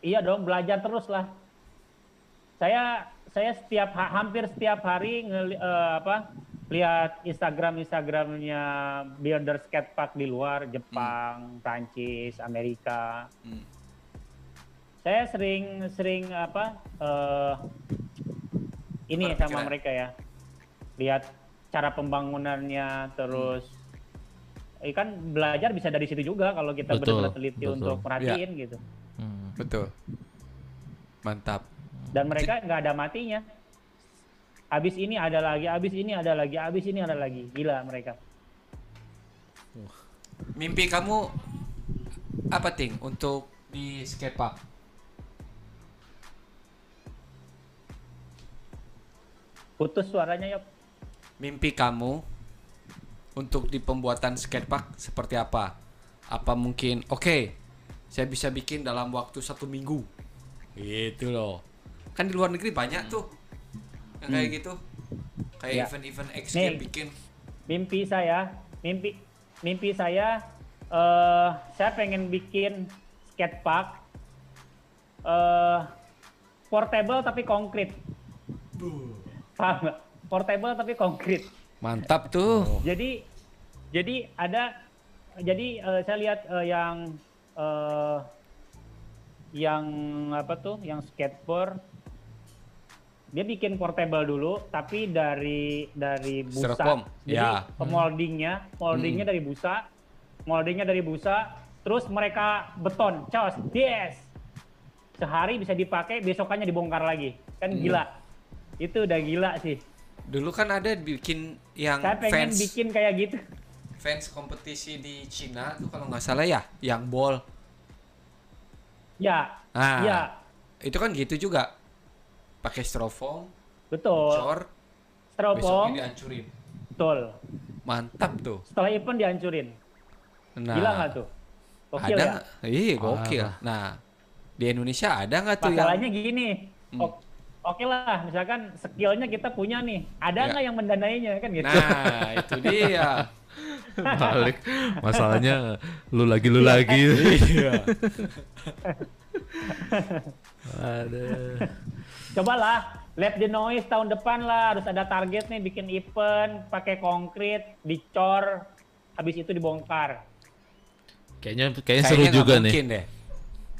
Iya dong, belajar terus lah. Saya saya setiap ha- hampir setiap hari ngeli- eh, apa lihat Instagram Instagramnya builder skatepark di luar Jepang, Prancis, Amerika. Hmm. Saya sering sering apa eh, ini Berpikiran. sama mereka ya. Lihat cara pembangunannya terus eh, kan belajar bisa dari situ juga kalau kita Betul, benar-benar teliti betul. untuk perhatiin gitu. Hmm. Betul. Mantap. dan mereka nggak ada matinya. Abis ini ada lagi, abis ini ada lagi, abis ini ada lagi. Gila mereka. Mimpi kamu apa ting untuk di skatepark? Putus suaranya yop. Mimpi kamu untuk di pembuatan skatepark seperti apa? Apa mungkin oke saya bisa bikin dalam waktu satu minggu? Gitu loh. Kan di luar negeri banyak tuh yang kayak gitu. Kayak Ya. event-event X Nih. bikin. Mimpi saya, mimpi mimpi saya, eh saya pengen bikin skatepark eh portable tapi konkret. Paham? Portable tapi konkret. Mantap tuh. Jadi jadi ada jadi eh, saya lihat eh, yang eh, yang apa tuh yang skateboard dia bikin portable dulu tapi dari dari busa Styrofoam, jadi ya. moldingnya moldingnya dari busa moldingnya dari busa terus mereka beton cos yes sehari bisa dipakai besokannya dibongkar lagi kan Hmm. gila itu udah gila sih Dulu kan ada bikin yang saya pengen fans bikin kayak gitu fans kompetisi di Cina tuh kalau nggak salah ya, yang ball. ya Ah, ya itu kan gitu juga. Pakai styrofoam, betul cor, styrofoam besoknya dihancurin. betul Mantap tuh. setelah event dihancurin Nah, gila nggak tuh Gokil ada ya? Iya, gokil. Parah. Nah, di Indonesia ada nggak tuh yang masalahnya gini Hmm. Oke lah misalkan skillnya kita punya nih ada Ya. nggak yang mendanainya kan gitu Nah, itu dia. Balik. Masalahnya lu lagi lu lagi. Iya. Aduh. cobalah Let the noise tahun depan lah harus ada target nih bikin event pakai konkret dicor habis itu dibongkar Kayaknya kayaknya seru Kayaknya juga nih. mungkin deh.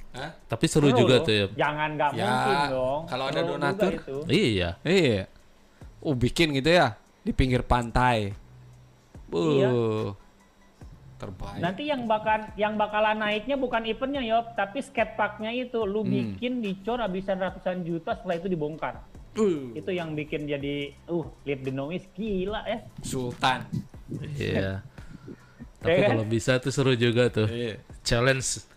Hah? Tapi seru, juga loh. tuh ya. jangan nggak Ya, mungkin dong kalau ada Seru donatur. Iya. Iya. Oh, bikin gitu ya di pinggir pantai. Bu. Iya. Terbaik. Nanti yang bakal yang bakalan naiknya bukan eventnya Yop, tapi skateparknya itu lu Hmm. bikin dicor habisan ratusan juta setelah itu dibongkar. Uh, Itu yang bikin jadi uh lihat the noise gila ya. Sultan. Iya. Tapi Ya kan? kalau bisa tuh seru juga tuh. Iya. Challenge.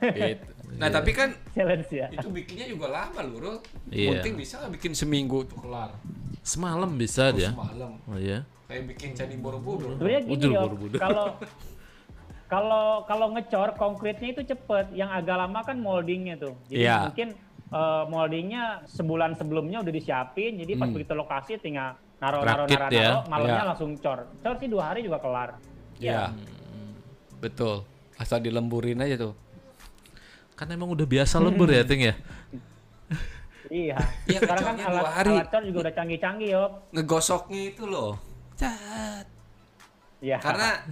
Gitu. Nah, tapi kan Challenge ya. itu bikinnya juga lama loh, Rul. Iya. Penting bisa nggak bikin seminggu tuh kelar. Semalam bisa Oh, dia. Semalam. Oh iya. Kayak bikin candi Borobudur. Sebenarnya gini Borobudur. kalau kalau kalau ngecor konkretnya itu cepet, yang agak lama kan moldingnya tuh. Jadi Iya. mungkin eh, moldingnya sebulan sebelumnya udah disiapin, jadi pas Hmm. begitu lokasi tinggal naro-naro Rakit naro ya. naro, malamnya Iya. langsung cor. Cor sih dua hari juga kelar. Iya. Betul. Asal dilemburin aja tuh. Kan emang udah biasa lembur ya, Ting ya? Iya. Iya, Sekarang kan alat, hari. alat cor juga udah canggih-canggih, Yop. Ngegosoknya itu loh. Cat. Iya. Karena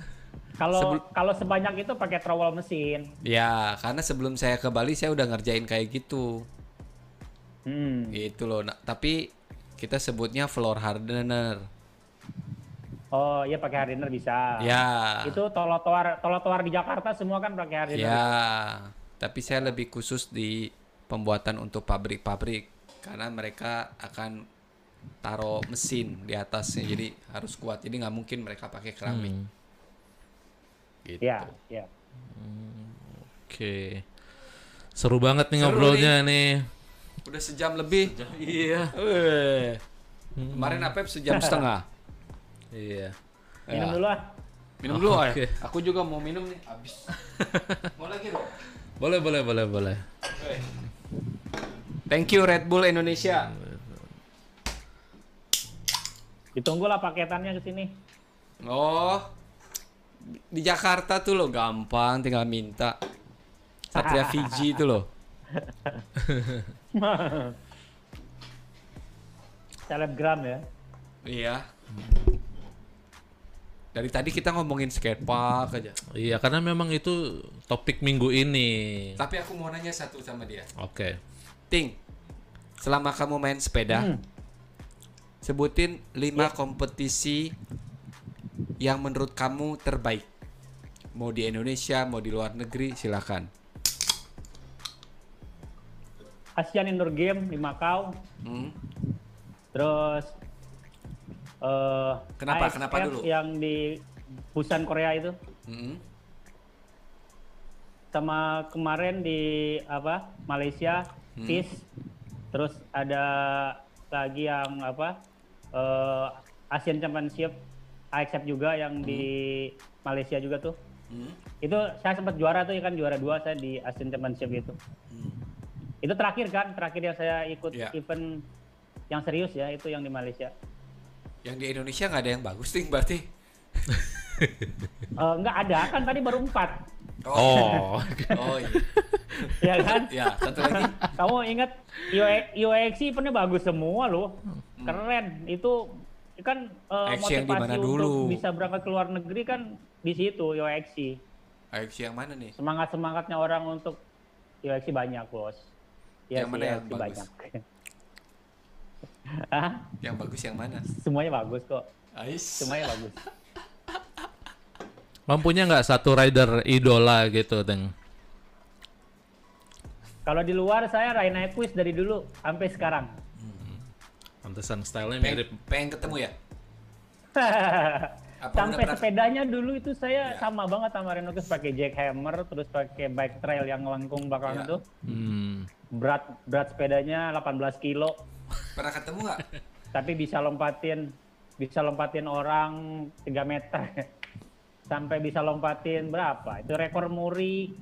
kalau sebelum- kalau sebanyak itu pakai trowel mesin. ya, karena sebelum saya ke Bali saya udah ngerjain kayak gitu. Hmm. Gitu loh. Nah, tapi kita sebutnya floor hardener. Oh, iya pakai hardener bisa. Ya. Itu tolotoar tolotoar di Jakarta semua kan pakai hardener. Ya. Tapi saya lebih khusus di pembuatan untuk pabrik-pabrik karena mereka akan taruh mesin di atasnya jadi harus kuat jadi nggak mungkin mereka pakai keramik Hmm. gitu Iya, iya. Oke. Seru banget nih Seru ngobrolnya nih. udah sejam lebih Iya. Weh. kemarin Apep sejam setengah Iya. Minum Ya. dulu ah. minum dulu ah Oke. aku juga mau minum nih habis mau lagi dong Boleh, boleh, boleh, boleh. thank you Red Bull Indonesia Ditunggulah paketannya ke sini. Oh, di Jakarta tuh lo gampang, tinggal minta. Satria Fiji itu loh. Selebgram ya. Iya. Dari tadi kita ngomongin skatepark aja. Iya, karena memang itu topik minggu ini. Tapi aku mau nanya satu sama dia. Oke. Ting, selama kamu main sepeda, Hmm. sebutin 5 kompetisi yang menurut kamu terbaik. Mau di Indonesia, mau di luar negeri, silakan. Asian Indoor Game di Macau. Hmm. Terus eh Kenapa? ASF Kenapa dulu? Yang di Busan Korea itu. Hmm. Sama kemarin di apa? Malaysia, Hmm. PIS. Terus ada lagi yang apa? eh Asian Championship AXF juga yang di Malaysia juga tuh. Hmm. Itu saya sempat juara tuh ya kan juara dua saya di Asian Championship itu. Itu terakhir kan, terakhir yang saya ikut Iya. event yang serius ya itu yang di Malaysia. Yang di Indonesia nggak ada yang bagus, Ting, berarti. Eh, nggak ada kan tadi baru empat, Oh. oh iya. ya kan? Ya, satu lagi. Kamu ingat UXI eventnya bagus semua loh, keren. Itu kan eh, Aksi motivasi dulu? untuk bisa berangkat ke luar negeri kan di situ UXI. AFC yang mana nih? Semangat semangatnya orang untuk UXI banyak bos. Ya Yang mana yang UXI bagus? banyak. Hah? Yang bagus yang mana? Semuanya bagus kok. Ais. Semuanya bagus. Mampunya nggak satu rider idola gitu, Teng? Kalau di luar saya Raina Equus dari dulu sampai sekarang. Pantesan stylenya Pengen, mirip. pengen ketemu ya? Apa sampai pernah- sepedanya dulu itu saya Ya. sama banget sama Renocus pakai jackhammer terus pakai bike trail yang lengkung belakang Ya. itu Hmm. berat berat sepedanya 18 kilo Pernah ketemu nggak? tapi bisa lompatin bisa lompatin orang 3 meter sampai bisa lompatin berapa itu rekor muri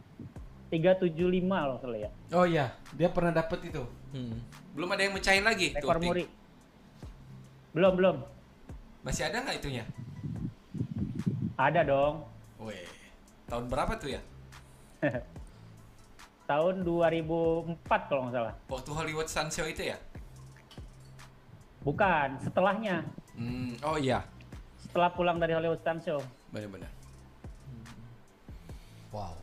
375 loh salah ya Oh iya, dia pernah dapet itu. Hmm. Belum ada yang mecahin lagi tuh, rekor Ting. muri belum belum Masih ada nggak itunya? ada dong Weh, tahun berapa tuh ya? tahun 2004 kalau nggak salah Waktu Hollywood Sun Show itu ya? Bukan setelahnya Hmm, oh iya, setelah pulang dari Hollywood Stunt Show benar-benar. Wow.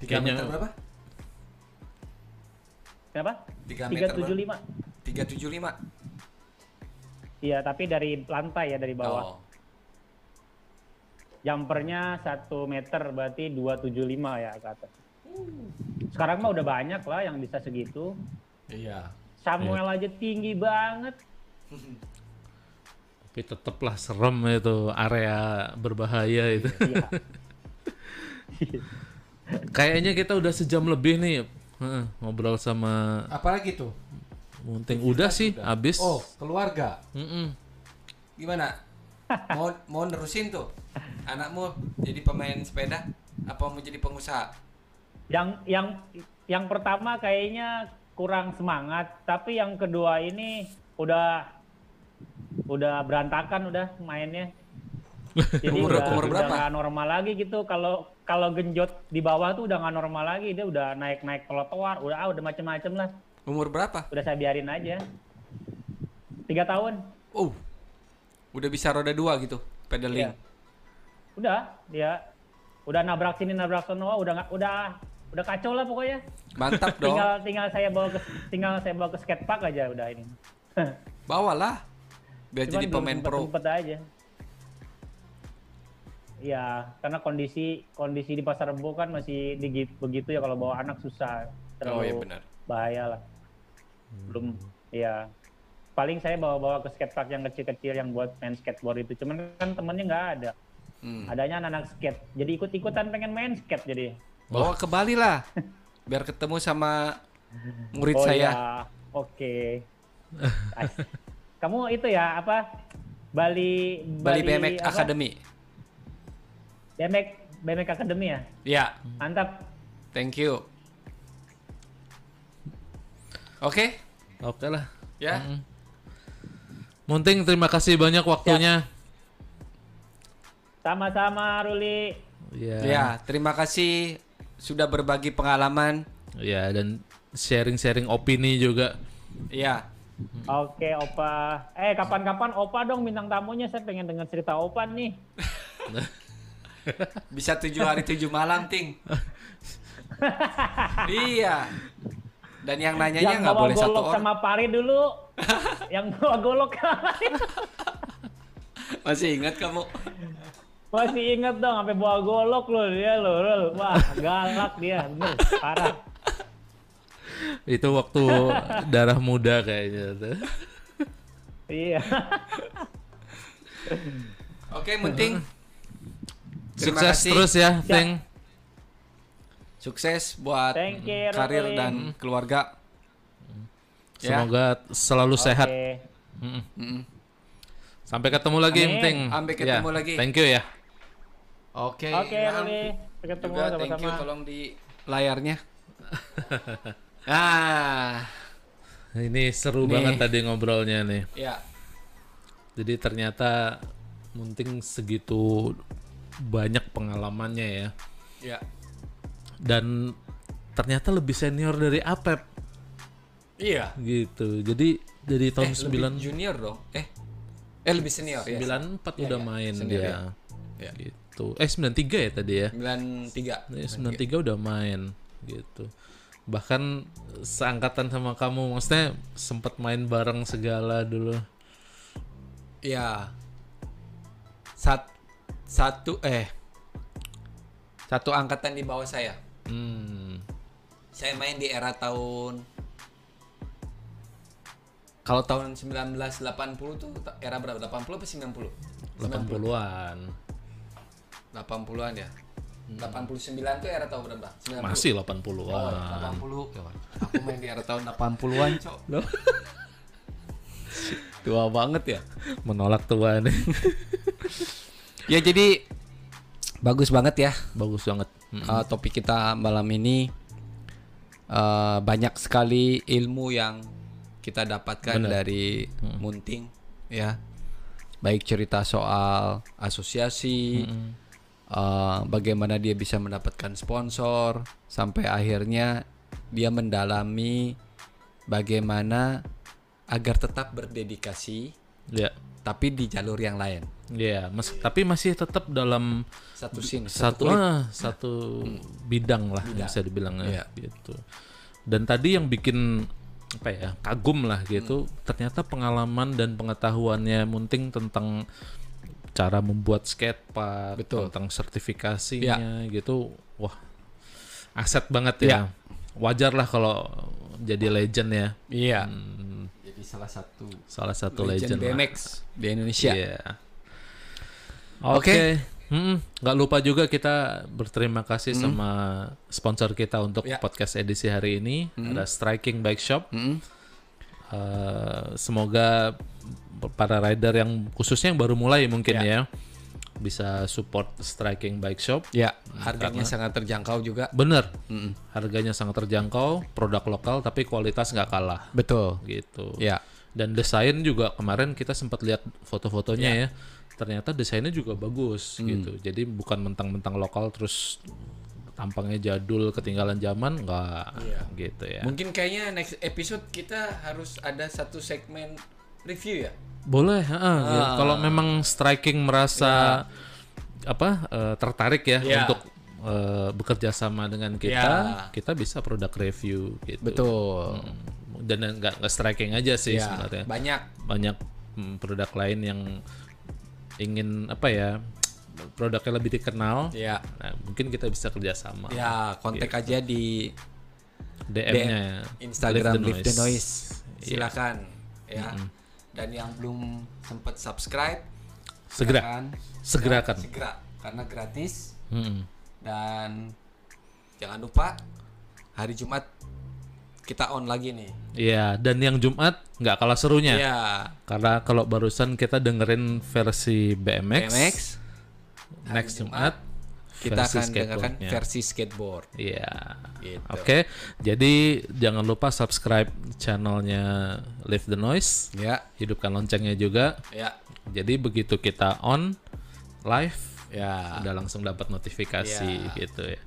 Tiga Kayaknya- meter berapa? Kenapa? 3 meter 375. 375. Iya, tapi dari lantai ya dari bawah. Oh. Jumpernya 1 meter berarti 275 ya ke atas. Sekarang mah udah banyak lah yang bisa segitu. Iya. Samuel aja tinggi banget. Tapi tetaplah serem itu area berbahaya itu. Iya. Kayaknya kita udah sejam lebih nih Heeh, ngobrol sama Apalagi tuh? Munting. Udah sih, habis. Oh, keluarga. Mm-mm. Gimana? Mau mau nerusin tuh anakmu jadi pemain sepeda apa mau jadi pengusaha? yang yang yang pertama kayaknya kurang semangat, tapi yang kedua ini udah udah berantakan udah mainnya. Jadi Umur- udah, umur udah berapa? nggak normal lagi gitu. Kalau kalau genjot di bawah tuh udah nggak normal lagi. Dia udah naik naik trotoar, udah ah, udah macem-macem lah. Umur berapa? Udah saya biarin aja. Tiga tahun, Oh. Udah bisa roda dua gitu, pedaling. Iya. udah dia udah nabrak sini nabrak sana, udah nggak udah udah kacau lah pokoknya. Mantap dong. tinggal tinggal saya bawa ke tinggal saya bawa ke skatepark aja udah ini. Bawalah. Biar jadi belum pemain pro. sempet-sempet aja. Iya, karena kondisi kondisi di pasar Rebo kan masih digi- begitu ya kalau bawa anak susah. Oh Terlalu iya benar. bahaya lah. Belum ya. Paling saya bawa-bawa ke skatepark yang kecil-kecil yang buat main skateboard itu. Cuman kan temennya nggak ada. Hmm. Adanya anak-anak skate. Jadi ikut-ikutan pengen main skate jadi. Bawa ke Bali lah. Biar ketemu sama murid oh saya. ya, oke. Ais. Kamu itu ya apa? Bali Bali BMX apa? Academy. BMX BMX Academy ya? Ya, Mantap. thank you. Oke, Oke lah. ya. Munting terima kasih banyak waktunya. Sama-sama Ruli. Ya. Ya, terima kasih sudah berbagi pengalaman. Ya, dan sharing-sharing opini juga. Ya, Oke, Opa. Eh, kapan-kapan Opa dong bintang tamunya. Saya pengen dengar cerita Opa nih. bisa tujuh hari tujuh malam, Ting. iya. Dan yang nanyanya nggak boleh satu orang. sama Pari dulu. yang bawa golok. Masih ingat kamu? Masih inget dong, sampai bawa golok loh dia loh. Wah, galak dia. Bener, parah. Itu waktu darah muda kayaknya tuh. Iya. Oke, penting. Sukses kasih. terus ya. Teng. Sukses buat Thank you, karir dan keluarga. Ya. Semoga selalu sehat. Oke. Sampai ketemu lagi, Amin. Teng. Sampai ketemu lagi. Thank you ya. Oke. Oke, Ilham. Ruli. Sampai ketemu Juga thank you sama-sama. tolong di layarnya. ah, Ini seru Nih. banget tadi ngobrolnya nih. ya. Jadi ternyata Munting segitu banyak pengalamannya ya. Ya. Dan ternyata lebih senior dari Apep Iya. gitu. Jadi dari tahun eh, lebih 9 junior dong. Eh. Eh lebih senior ya. 94 Iya, udah iya. main Senior dia. ya. Iya. Gitu. Eh 93 ya tadi ya? 93. Ya, 93 udah main gitu. Bahkan seangkatan sama kamu, maksudnya sempat main bareng segala dulu. Iya. Sat, satu eh satu angkatan di bawah saya. Hmm. Saya main di era tahun kalau tahun 1980 tuh era berapa? 80 apa 90? 80-an. 80-an ya. 89 tuh era tahun berapa? 90. Masih Oh, 80-an. 80. Aku main di era tahun 80-an, Cok. Tua banget ya. Menolak tua nih. Ya jadi bagus banget ya Bagus banget. Hmm. uh, topik kita malam ini uh, banyak sekali ilmu yang kita dapatkan Bener. dari Munting ya baik cerita soal asosiasi uh, bagaimana dia bisa mendapatkan sponsor sampai akhirnya dia mendalami bagaimana agar tetap berdedikasi Ya. tapi di jalur yang lain Ya, mas, tapi masih tetap dalam satu scene satu kulit. ah, satu bidang lah bisa dibilang ya, Iya. gitu. Dan tadi yang bikin apa ya kagum lah gitu, ternyata pengalaman dan pengetahuannya Munting tentang cara membuat skatepark, Betul. tentang sertifikasinya gitu, wah aset banget ya. Iya. Wajar lah kalau jadi legend ya, iya Hmm, Jadi salah satu salah satu legend, legend, lah. BMX di Indonesia Iya. Oke. Mm-mm. Nggak lupa juga kita berterima kasih sama sponsor kita untuk Ya. podcast edisi hari ini ada Striking Bike Shop. Mm-mm. Eh, semoga para rider yang khususnya yang baru mulai mungkin ya, bisa support Striking Bike Shop. Ya, harganya sangat terjangkau juga. Bener, Mm-mm. harganya sangat terjangkau, produk lokal tapi kualitas nggak kalah Betul. gitu. Ya, Dan desain juga kemarin kita sempat lihat foto-fotonya ya. Ternyata desainnya juga bagus gitu. Jadi bukan mentang-mentang lokal terus tampangnya jadul, ketinggalan zaman enggak gitu ya. mungkin kayaknya next episode kita harus ada satu segmen review ya. Boleh, heeh, ya. kalau memang striking merasa apa eh, tertarik ya Ya. untuk eh, bekerja sama dengan kita, Ya. kita bisa produk review gitu. Betul. Hmm. Dan nggak nggak striking aja sih Ya, sebenarnya. banyak. banyak mm, produk lain yang ingin apa ya produknya lebih dikenal Ya. nah mungkin kita bisa kerjasama Ya, kontak aja di DM-nya Instagram Lift Lift the Noise. Iya. Silakan ya. Dan yang belum sempat subscribe segera silakan. segerakan segera karena gratis Mm-mm. dan jangan lupa hari Jumat kita on lagi nih. Iya dan yang Jumat nggak kalah serunya Ya, karena kalau barusan kita dengerin versi BMX, BMX next Jumat, kita akan dengarkan versi skateboard. Iya. Gitu. Oke, jadi jangan lupa subscribe channelnya Live the Noise, Ya, hidupkan loncengnya juga. ya, Jadi begitu kita on live, Ya. udah langsung dapat notifikasi Ya. gitu ya.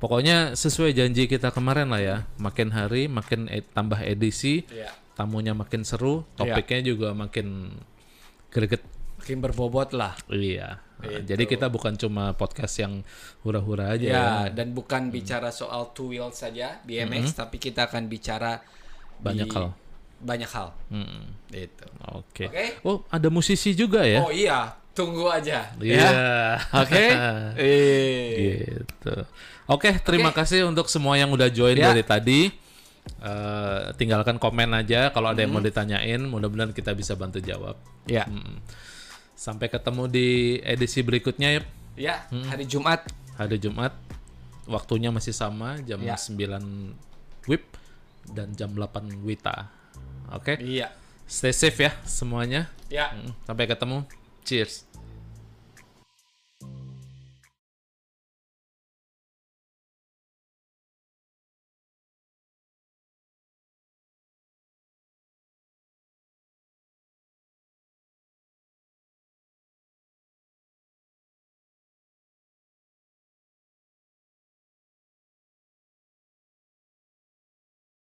Pokoknya sesuai janji kita kemarin lah ya. Makin hari makin e- tambah edisi, Ya. tamunya makin seru, topiknya juga makin greget. Makin berbobot lah. Iya. Gitu. Jadi kita bukan cuma podcast yang hura-hura aja Ya, ya. dan bukan bicara soal two wheels saja BMX, tapi kita akan bicara Banyak di- hal. Banyak hal. Mm-mm. Gitu. Oke. Oke. Oh, ada musisi juga ya? Oh iya, tunggu aja. Iya. Ya. Oke. Eh. gitu. Oke, terima kasih untuk semua yang udah join Ya. dari tadi. Eh, tinggalkan komen aja kalau ada yang Hmm. mau ditanyain. Mudah-mudahan kita bisa bantu jawab. Ya. Mm. Sampai ketemu di edisi berikutnya ya. Ya, Hmm. hari Jumat. Hari Jumat. Waktunya masih sama jam Ya. 9 WIB dan jam 8 WITA. Oke. Iya. Stay safe ya semuanya. Ya. Mm, Sampai ketemu. Cheers.